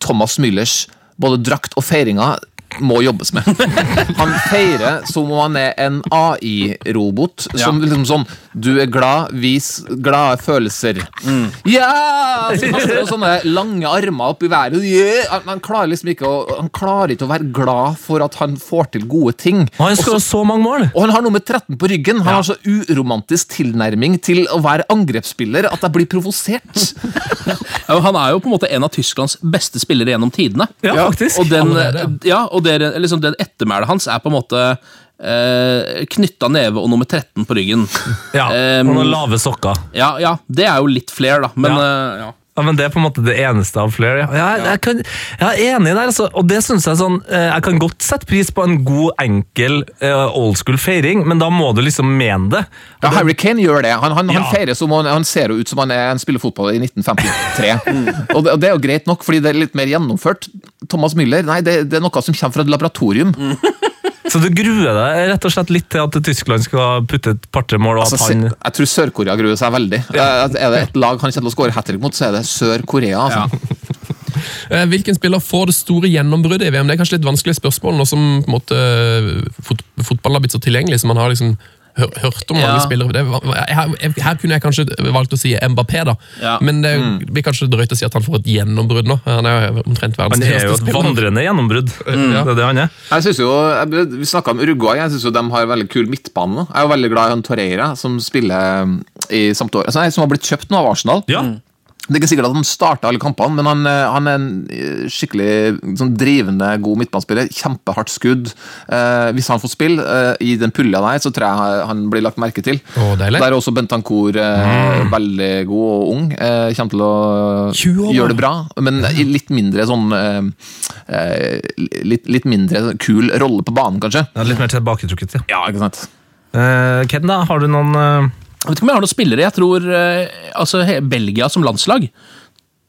Speaker 6: Thomas Müllers både drakt og feiringa må jobbes med. Han feirer som om han er en AI-robot. Som liksom sånn Du er glad, vis glade følelser. Ja! Så kaster han sånne lange armer opp i været. Yeah! Han, klarer liksom ikke å, han klarer ikke å være glad for at han får til gode ting.
Speaker 3: Og han skårer så mange mål!
Speaker 6: Og han har nummer 13 på ryggen. Han har så uromantisk tilnærming til å være angrepsspiller at jeg blir provosert.
Speaker 5: Ja, han er jo på en måte en av Tysklands beste spillere gjennom tidene.
Speaker 3: Ja, faktisk.
Speaker 5: Og, den, ja, og det, liksom, den ettermælet hans er på en måte eh, knytta neve og nummer 13 på ryggen.
Speaker 3: Ja,
Speaker 5: um,
Speaker 3: og noen lave sokker.
Speaker 5: Ja, ja, det er jo litt flair, da, men
Speaker 3: Ja.
Speaker 5: Uh, ja.
Speaker 3: Ja, men Det er på en måte det eneste av flere. Ja, jeg, jeg, kan, jeg er enig der, altså. og det synes jeg sånn eh, Jeg kan godt sette pris på en god, enkel uh, old school feiring, men da må du liksom mene det.
Speaker 6: Ja, Harry Kane gjør det. Han, han, han feirer som han, han ser ut som han, er, han spiller fotball i 1953. og, det, og det er jo greit nok, fordi det er litt mer gjennomført. Thomas Müller, nei, det, det er noe som kommer fra et laboratorium.
Speaker 3: Så du gruer deg rett og slett litt til at Tyskland skal putte et par-tre mål, og
Speaker 6: Altså,
Speaker 3: han
Speaker 6: jeg tror Sør-Korea gruer seg veldig. Ja. Er det et lag han kommer til å skåre hat trick mot, så er det Sør-Korea. Altså.
Speaker 4: Ja. Hvilken spiller får det store gjennombruddet i VM? Det er kanskje litt vanskelig spørsmål nå som på en måte, eh, fot fotballen har blitt så tilgjengelig, så man har liksom hørt om mange
Speaker 5: Ja.
Speaker 4: spillere. Det, her, her kunne jeg kanskje valgt å si Mbappé, da.
Speaker 5: Ja.
Speaker 4: men det blir kanskje drøyt å si at han får et gjennombrudd nå. Han er jo omtrent verdens
Speaker 3: Han er jo et vandrende gjennombrudd. Det er det han er.
Speaker 6: Jeg synes jo, jeg- Vi snakka om Uruguay. Jeg synes jo de har veldig kul midtbane. Jeg er jo veldig glad i han Torreira, som spiller i i år. Altså, som har blitt kjøpt nå av Arsenal.
Speaker 3: Ja.
Speaker 6: Det er ikke sikkert at han starter alle kampene, men han, eh, han er en eh, skikkelig sånn drivende god midtbanespiller. Kjempehardt skudd. Eh, hvis han får spille eh, i den pulja der, så tror jeg han blir lagt merke til.
Speaker 4: Å.
Speaker 6: Der er også Bentancour eh, veldig god og ung. Eh, kommer til å
Speaker 4: år,
Speaker 6: gjøre det bra, men i litt mindre sånn litt, litt mindre kul rolle på banen, kanskje.
Speaker 3: Ja, litt mer tilbaketrukket, ja.
Speaker 6: Ja, ikke sant?
Speaker 3: Eh, Ken, da? Har du noen eh,
Speaker 5: Jeg vet ikke om jeg har noen spillere. Jeg tror eh, altså, Belgia som landslag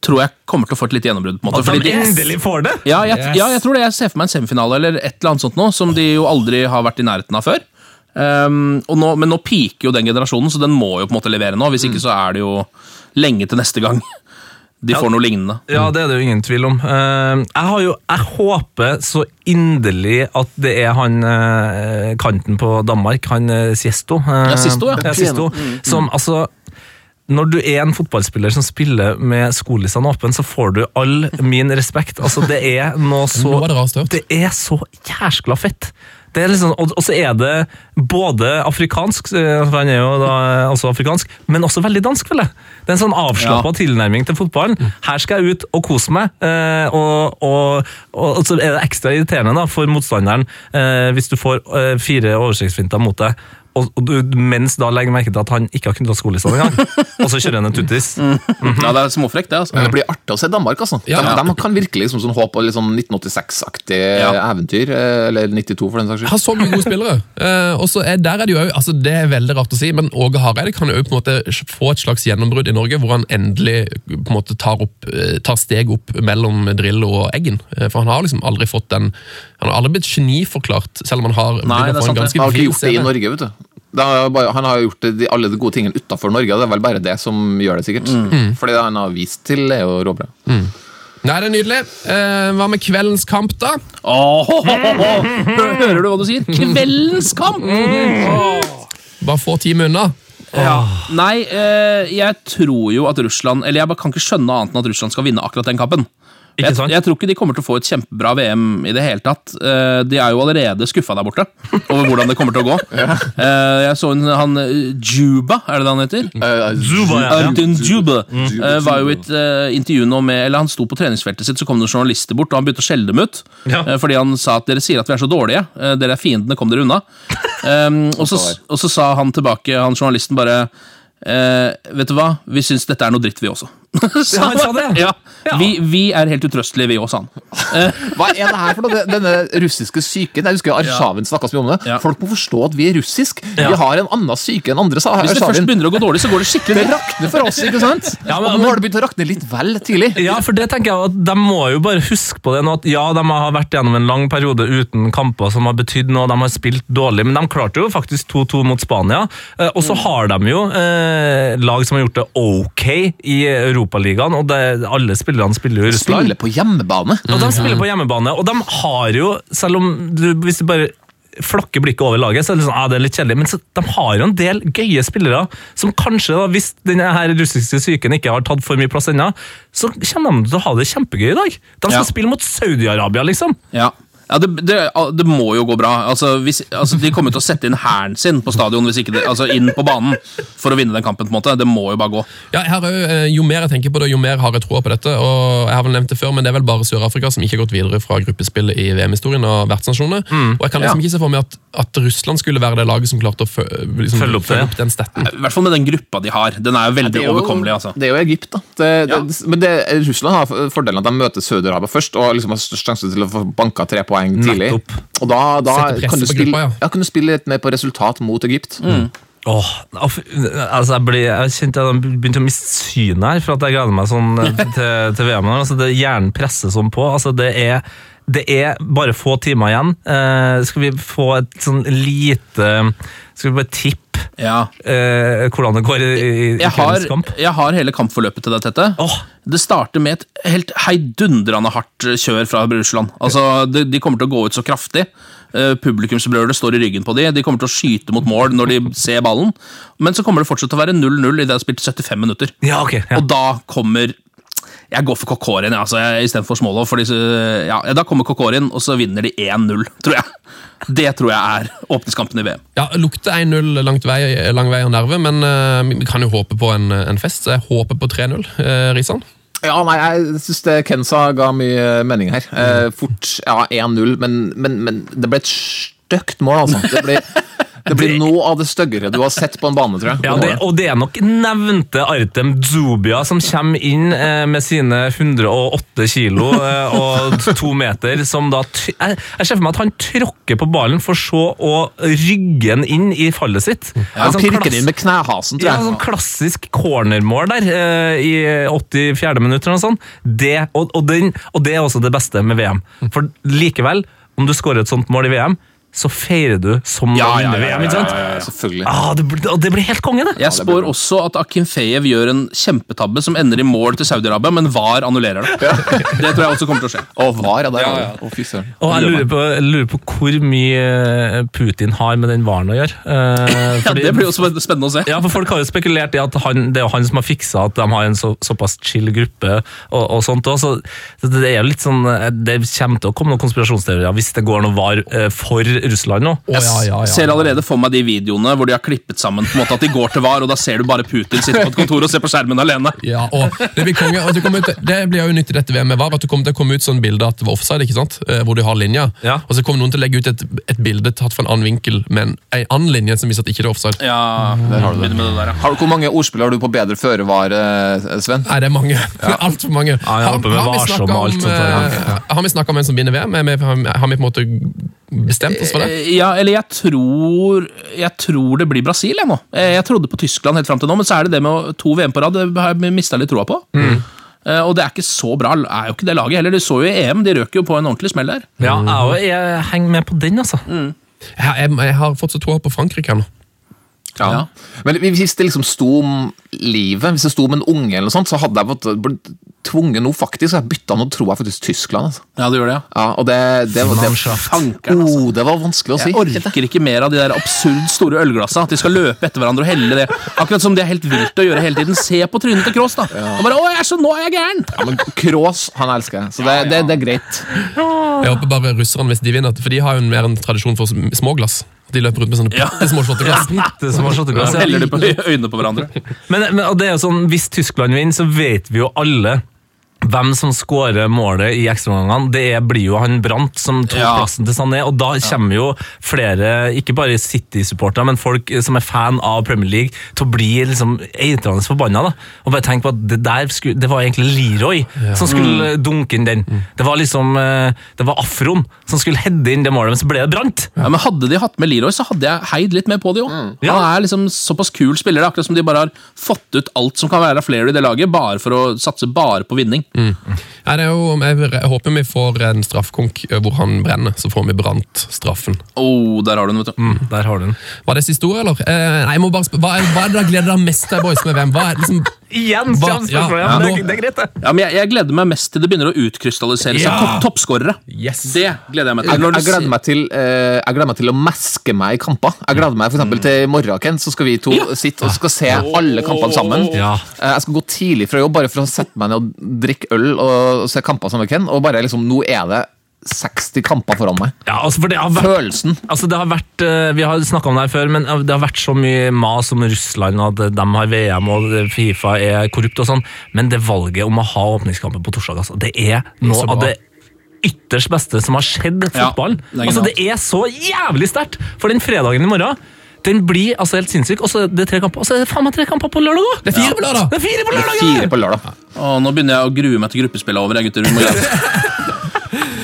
Speaker 5: tror jeg kommer til å få et lite gjennombrudd. på en måte.
Speaker 3: At
Speaker 5: fordi
Speaker 3: de
Speaker 5: de-
Speaker 3: endelig får det?
Speaker 5: Ja jeg,
Speaker 4: Yes.
Speaker 5: ja, jeg tror det. Jeg ser for meg en semifinale eller et eller annet sånt nå, som de jo aldri har vært i nærheten av før. Um, og nå, men nå piker jo den generasjonen, så den må jo på en måte levere nå. Hvis ikke så er det jo lenge til neste gang de får noe lignende.
Speaker 3: Ja, det er det jo ingen tvil om. Eh, jeg, har jo, jeg håper så inderlig at det er han eh, kanten på Danmark, han uh, Siesto. eh,
Speaker 5: Ja, Sisto, ja.
Speaker 3: ja Sisto, Som altså når du er en fotballspiller som spiller med skolissene åpne, så får du all min respekt. Altså, det er noe så.
Speaker 4: Det
Speaker 3: er så jæskla fett. Det er liksom, og, og så er det både afrikansk, eh, for han er jo da også afrikansk, men også veldig dansk, vel jeg. Det er en sånn avslappa
Speaker 5: Ja.
Speaker 3: tilnærming til fotballen. Her skal jeg ut og kose meg, eh, og, og, og, og så er det ekstra irriterende da, for motstanderen eh, hvis du får eh, fire oversiktsfinter mot deg, og, og du mens da legger merke til at han ikke har kunnet ta skolissene engang, og så kjører han en tuttis.
Speaker 5: Ja, Det er småfrekt, det. altså.
Speaker 6: Men det blir artig å se Danmark, altså.
Speaker 4: Ja.
Speaker 6: De, de kan virkelig liksom sånn håpe på litt sånn 1986-aktig
Speaker 5: Ja.
Speaker 6: eventyr. eh, Eller 92, for den saks skyld.
Speaker 4: har så mye gode spillere. Eh, og så er, der er det jo altså Det er veldig rart å si, men Åge Hareide kan jo på en måte få et slags gjennombrudd i Norge, hvor han endelig på en måte tar, opp, eh, tar steg opp mellom Drillo og Eggen. Eh, For han har liksom aldri fått den Han har aldri blitt geniforklart, selv om han har
Speaker 5: Nei, det er sant det.
Speaker 6: Han har ikke gjort det i Norge, vet du. Det har bare, han har gjort det, alle de gode tingene utafor Norge, og det er vel bare det som gjør det, sikkert. Fordi det han har vist til, er jo råbra.
Speaker 4: Nei, det er nydelig. Eh, hva med kveldens kamp, da?
Speaker 5: Åh, Hø- Hører du hva du sier? Kveldens kamp!
Speaker 4: Bare få time unna.
Speaker 5: Ja. Nei, eh, jeg tror jo at Russland Eller jeg bare kan ikke skjønne annet enn at Russland skal vinne akkurat den kampen.
Speaker 3: Ikke
Speaker 5: Jeg,
Speaker 3: sant?
Speaker 5: jeg tror ikke de kommer til å få et kjempebra VM i det hele tatt. Eh, De er jo allerede skuffa der borte over hvordan det kommer til å gå. Eh, Jeg så en, han eh, Juba, er det det han heter?
Speaker 3: Zuba, ja.
Speaker 5: Arden Juba var jo i et intervju nå med Eller han sto på treningsfeltet sitt, så kom det journalister bort, og han begynte å skjelle dem ut.
Speaker 3: Ja.
Speaker 5: Fordi han sa at dere sier at vi er så dårlige. Dere er fiendene, kom dere unna. Um, og, så, og så sa han tilbake, han journalisten bare eh, Vet du hva, vi syns dette er noe dritt, vi også.
Speaker 3: Ja, han sa det,
Speaker 5: ja.
Speaker 3: Ja.
Speaker 5: Vi, vi er helt utrøstelige, vi også, han.
Speaker 6: Hva er det her for noe? Denne russiske psyken? Jeg husker Arshavin snakka så mye om det.
Speaker 5: Ja.
Speaker 6: Folk må forstå at vi er russisk. Vi har en annen psyke enn andre, sa
Speaker 5: Hvis det først begynner å gå dårlig, så går det skikkelig
Speaker 6: Det rakner for oss, ikke sant?
Speaker 3: Ja, men-
Speaker 6: og nå har det begynt å rakne litt vel tidlig.
Speaker 3: Ja, for det tenker jeg at De må jo bare huske på det nå, at ja, de har vært gjennom en lang periode uten kamper som har betydd noe, de har spilt dårlig, men de klarte jo faktisk 2-2 mot Spania. Eh, Og så har de jo eh, lag som har gjort det ok i Europaligaen, og det, alle spillerne spiller jo i Russland.
Speaker 6: Spiller på hjemmebane.
Speaker 3: Og de spiller på hjemmebane, og de har jo, selv om du, hvis du bare flakker blikket over laget, så er det sånn, ah, det er litt kjedelig, men så, de har jo en del gøye spillere, som kanskje, da, hvis denne her russiske syken ikke har tatt for mye plass ennå, så kommer de til å ha det kjempegøy i dag. De skal
Speaker 5: Ja.
Speaker 3: spille mot Saudi-Arabia, liksom.
Speaker 5: Ja, ja det, det, det må jo gå bra. Altså, hvis, altså, de kommer til å sette inn hæren sin på stadion, hvis ikke det, altså inn på banen, for å vinne den kampen. på en måte. Det må jo bare gå.
Speaker 4: Ja, her er jo, eh, jo mer jeg tenker på det, jo mer har jeg troa på dette. og Jeg har vel nevnt det før, men det er vel bare Sør-Afrika som ikke har gått videre fra gruppespillet i VM-historien og vertsnasjonene.
Speaker 3: Mm.
Speaker 4: Og jeg kan liksom ikke se for meg at, at Russland skulle være det laget som klarte å fø, liksom,
Speaker 3: Følge opp ja.
Speaker 4: den stetten.
Speaker 5: I hvert fall med den gruppa de har. Den er jo veldig
Speaker 6: ja, er jo-
Speaker 5: overkommelig. altså.
Speaker 6: Det er jo Egypt, da. Det, det, Men det, Russland har fordelen at de møter Saudi-Arabia først og liksom har størst sjanse til å få banka tre poeng tidlig.
Speaker 3: Nettopp.
Speaker 6: Og da, da kan, du spille,
Speaker 4: gruppa, ja.
Speaker 6: ja, kan du spille litt mer på resultat mot Egypt.
Speaker 3: Åh, aff, altså jeg, ble, jeg kjente at jeg begynte å miste synet her, for at jeg gleder meg sånn eh, til, til VM. Altså det Hjernen presser sånn på. Altså det er det er bare få timer igjen. Eh, skal vi få et sånn lite Skal vi bare tippe
Speaker 5: Ja.
Speaker 3: eh, hvordan det går i, i,
Speaker 5: Jeg har,
Speaker 3: kamp?
Speaker 5: jeg har hele kampforløpet til deg, Tette.
Speaker 3: Oh.
Speaker 5: Det starter med et helt heidundrende hardt kjør fra Russland. Altså, de, de kommer til å gå ut så kraftig. Eh, Publikumsbrølet står i ryggen på de. De kommer til å skyte mot mål når de ser ballen. Men så kommer det fortsatt til å være 0-0 i det de har spilt 75 minutter.
Speaker 3: Ja, okay, Ja.
Speaker 5: Og da kommer Jeg går for Kokorin altså, jeg- istedenfor Smolov. fordi Ja, da kommer Kokorin, og så vinner de 1-0, tror jeg. Det tror jeg er åpningskampen i VM.
Speaker 4: Ja, Lukter 1-0 langt vei, lang vei og nerve, men uh, vi kan jo håpe på en, en fest. Så jeg håper på 3-0. Uh, Risan?
Speaker 6: Ja, nei, jeg syns Kensa ga mye mening her. Uh, fort ja, 1-0, men, men, men det ble et stygt mål, altså. Det blir, det blir noe av det styggere du har sett på en bane, tror jeg.
Speaker 3: Ja, det, og det er nok nevnte Artem Dzubia som kommer inn eh, med sine 108 kilo eh, og to meter, som da jeg, jeg ser for meg at han tråkker på ballen for så å rygge den inn i fallet sitt.
Speaker 6: Ja,
Speaker 3: han sånn
Speaker 6: Pirker
Speaker 3: den
Speaker 6: inn med knehasen, tror jeg.
Speaker 3: ja, sånn klassisk cornermål der eh, i 84. minutt eller noe sånt. Det, og, og, den, og det er også det beste med VM. For likevel, om du skårer et sånt mål i VM, så feirer du som
Speaker 5: Ja, ja, ja, ja, ja, ja.
Speaker 6: Selvfølgelig.
Speaker 3: Ah, det, blir- det blir helt konge, det!
Speaker 5: Jeg spår også at Akin Feyev gjør en kjempetabbe som ender i mål til Saudi-Arabia, men VAR annullerer det. Det tror jeg også kommer til å skje.
Speaker 6: Og var, ja.
Speaker 5: Ja.
Speaker 3: Og jeg lurer, på, jeg lurer på hvor mye eh, Putin har med den varen å gjøre. Eh,
Speaker 5: Ja,
Speaker 3: fordi-
Speaker 5: Det blir også spennende å se.
Speaker 3: Ja, for Folk har jo spekulert i at han, det er han som har fiksa at de har en så, såpass chill gruppe. og, og sånt også. Så det er jo litt sånn, eh, det kommer til å komme noen konspirasjonsteorier hvis det går noe var eh, for Russland nå.
Speaker 4: Oh, ja, ja,
Speaker 5: ser
Speaker 4: ja.
Speaker 5: allerede for meg de videoene hvor de har klippet sammen på en måte at de går til VAR, og da ser du bare Putin sitte på et kontor og se på skjermen alene.
Speaker 4: Ja, og det blir konge. Og det, ut, det blir jo nytt i dette VM-et VAR, at det kommer til å komme ut sånn bilde at det var offside, ikke sant? Eh, hvor du har linja.
Speaker 3: Ja.
Speaker 4: Og så kommer noen til å legge ut et, et bilde tatt fra en annen vinkel, men en annen linje som viser at ikke det er offside.
Speaker 5: Ja,
Speaker 6: Der har du det.
Speaker 5: med det der, ja.
Speaker 6: Har du, hvor mange ordspill har du på bedre føre var, eh, Sven?
Speaker 4: Nei, det er mange. Altfor mange.
Speaker 3: Ja, jeg har, med
Speaker 4: vi
Speaker 3: snakka
Speaker 4: om,
Speaker 3: om,
Speaker 4: eh, Har om en som vinner VM? Har vi- har vi på en måte bestemt oss for det?
Speaker 5: Eh, Ja, eller jeg tror Jeg tror det blir Brasil, jeg nå. Eh, Jeg trodde på Tyskland helt fram til nå, men så er det det med to VM på rad. Det har jeg mista litt troa på. Eh, Og det er ikke så bra, er jo ikke det laget heller. Du så jo i EM, de røk jo på en ordentlig smell der.
Speaker 3: Ja, jeg, jeg henger med på den, altså.
Speaker 4: Jeg, jeg, jeg har fått så troa på Frankrike nå.
Speaker 6: Ja. Men hvis det liksom sto om livet, hvis det sto om en unge, eller noe sånt, så hadde jeg fått- blitt tvunget noe faktisk. Så jeg bytta nå, tror jeg faktisk, Tyskland. Altså.
Speaker 5: Ja, det gjør det, ja.
Speaker 6: Ja, og det, det, var- det,
Speaker 5: Fankeren, altså.
Speaker 6: oh, det var vanskelig å si.
Speaker 5: Jeg orker ikke mer av de der absurd store ølglassa. At de skal løpe etter hverandre og helle det. Akkurat som det er helt vilt å gjøre hele tiden. Se på trynet til Kroos, da. Og bare, å, jeg er så, nå er jeg gæren!
Speaker 6: Ja, men Kroos, han elsker jeg, så det, det, det er greit.
Speaker 4: Jeg håper bare russerne, hvis de vinner, for de har jo mer en tradisjon for små småglass. De løper rundt med sånne
Speaker 5: Ja.
Speaker 4: bitte små shotteglass.
Speaker 3: Det som har shotteglass,
Speaker 5: Så
Speaker 3: ja.
Speaker 5: heller de på øynene på hverandre.
Speaker 3: Men, men og det er jo sånn, hvis Tyskland vinner, så vet vi jo alle hvem som skårer målet i ekstraomgangene. Det blir jo han Brant som tok
Speaker 5: Ja.
Speaker 3: plassen til Sané, og da kommer jo flere, ikke bare City-supportere, men folk som er fan av Premier League, til å bli liksom eitrende forbanna. da. Og bare tenk på at det der skulle, det var egentlig Leroy som skulle dunke inn den. Det var liksom, eh, det var Afron som skulle heade inn det målet, men så ble det Brant.
Speaker 5: Ja, men Hadde de hatt med Leroy, så hadde jeg heid litt mer på de òg.
Speaker 3: Ja.
Speaker 5: Han er liksom såpass kul spiller. Er akkurat som de bare har fått ut alt som kan være av flere i det laget, bare for å satse bare på vinning.
Speaker 4: Ja, det er jo, jeg, jeg håper vi får en straffekonk eh, hvor han brenner, så får vi brant straffen.
Speaker 5: Oh, der har du den, vet du.
Speaker 3: Mm, der har du den.
Speaker 4: Var det siste ord, eller? Eh, nei, jeg må bare spørre, hva, hva er det dere gleder dere mest til, boys, med VM? Hva er liksom,
Speaker 3: Igjen! Kommer
Speaker 4: ja,
Speaker 3: ja, det, det er greit, det.
Speaker 5: Ja, men jeg, jeg gleder meg mest til det begynner å utkrystallisere seg
Speaker 4: Ja.
Speaker 5: topp, toppskårere.
Speaker 4: Yes.
Speaker 5: Det gleder jeg meg til.
Speaker 6: Jeg, jeg, gleder meg til, eh, jeg gleder meg til å meske meg i kamper. Jeg gleder meg for mm. til i morgen, Ken, så skal vi to
Speaker 5: Ja.
Speaker 6: sitte og skal se alle kampene sammen.
Speaker 3: Ja.
Speaker 6: Eh, Jeg skal gå tidlig fra jobb bare for å sette meg ned og drikke øl og se kamper sammen med Ken. Og bare liksom, nå er det 60 kamper foran meg.
Speaker 3: Ja, altså for det har vært
Speaker 6: Følelsen.
Speaker 3: Altså det har vært, eh, Vi har snakka om det her før, men det har vært så mye mas om Russland, og at de har VM og Fifa er korrupt og sånn, men det valget om å ha åpningskampen på torsdag, altså, det er noe av det ytterst beste som har skjedd
Speaker 5: i
Speaker 3: fotballen.
Speaker 5: det er
Speaker 3: altså, det er så jævlig sterkt! For den fredagen i morgen den blir altså helt sinnssyk, og så er det tre kamper Og så er det faen meg tre kamper på lørdag òg!
Speaker 4: Det er fire på lørdag!
Speaker 3: Det er fire på lørdag!
Speaker 6: Fire
Speaker 3: ja!
Speaker 6: på lørdag.
Speaker 5: Å, nå begynner jeg å grue meg til gruppespillet over. Jeg, gutter.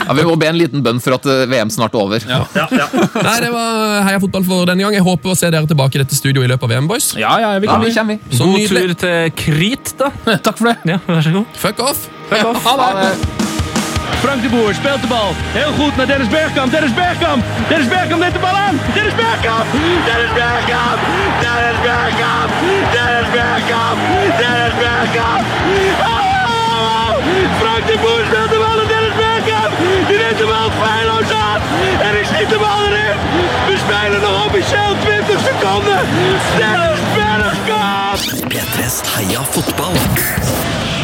Speaker 6: Ja, vi må be en liten bønn for at eh, VM snart er over.
Speaker 4: Nei, det var Heia fotball for denne gang. Jeg håper å se dere tilbake i dette studioet i løpet av VM, boys.
Speaker 5: Ja, ja, vi
Speaker 6: Ja,
Speaker 5: kan
Speaker 6: vi kommer, vi.
Speaker 4: Så
Speaker 3: God
Speaker 4: nydelig.
Speaker 3: tur til Krit, da.
Speaker 5: Takk for det.
Speaker 3: Ja, vær så god.
Speaker 4: Fuck off!
Speaker 6: Ha det.
Speaker 8: Frank de Boer speelt de bal. Heel goed naar Dennis Bergkamp. Dennis Bergkamp. Dennis Bergkamp neemt de bal aan. Dennis Bergkamp. Dennis Bergkamp. Dennis Bergkamp. Dennis Bergkamp. Dennis Bergkamp. Oh! Frank de Boer schiet de bal erin. We spelen nog officieel 20 seconden. Dennis Bergkamp.
Speaker 9: P3s Heia fotball.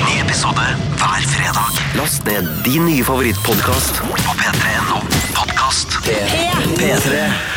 Speaker 9: Ny episode hver fredag. Last ned din nye favorittpodkast på p3.no podkast. P3.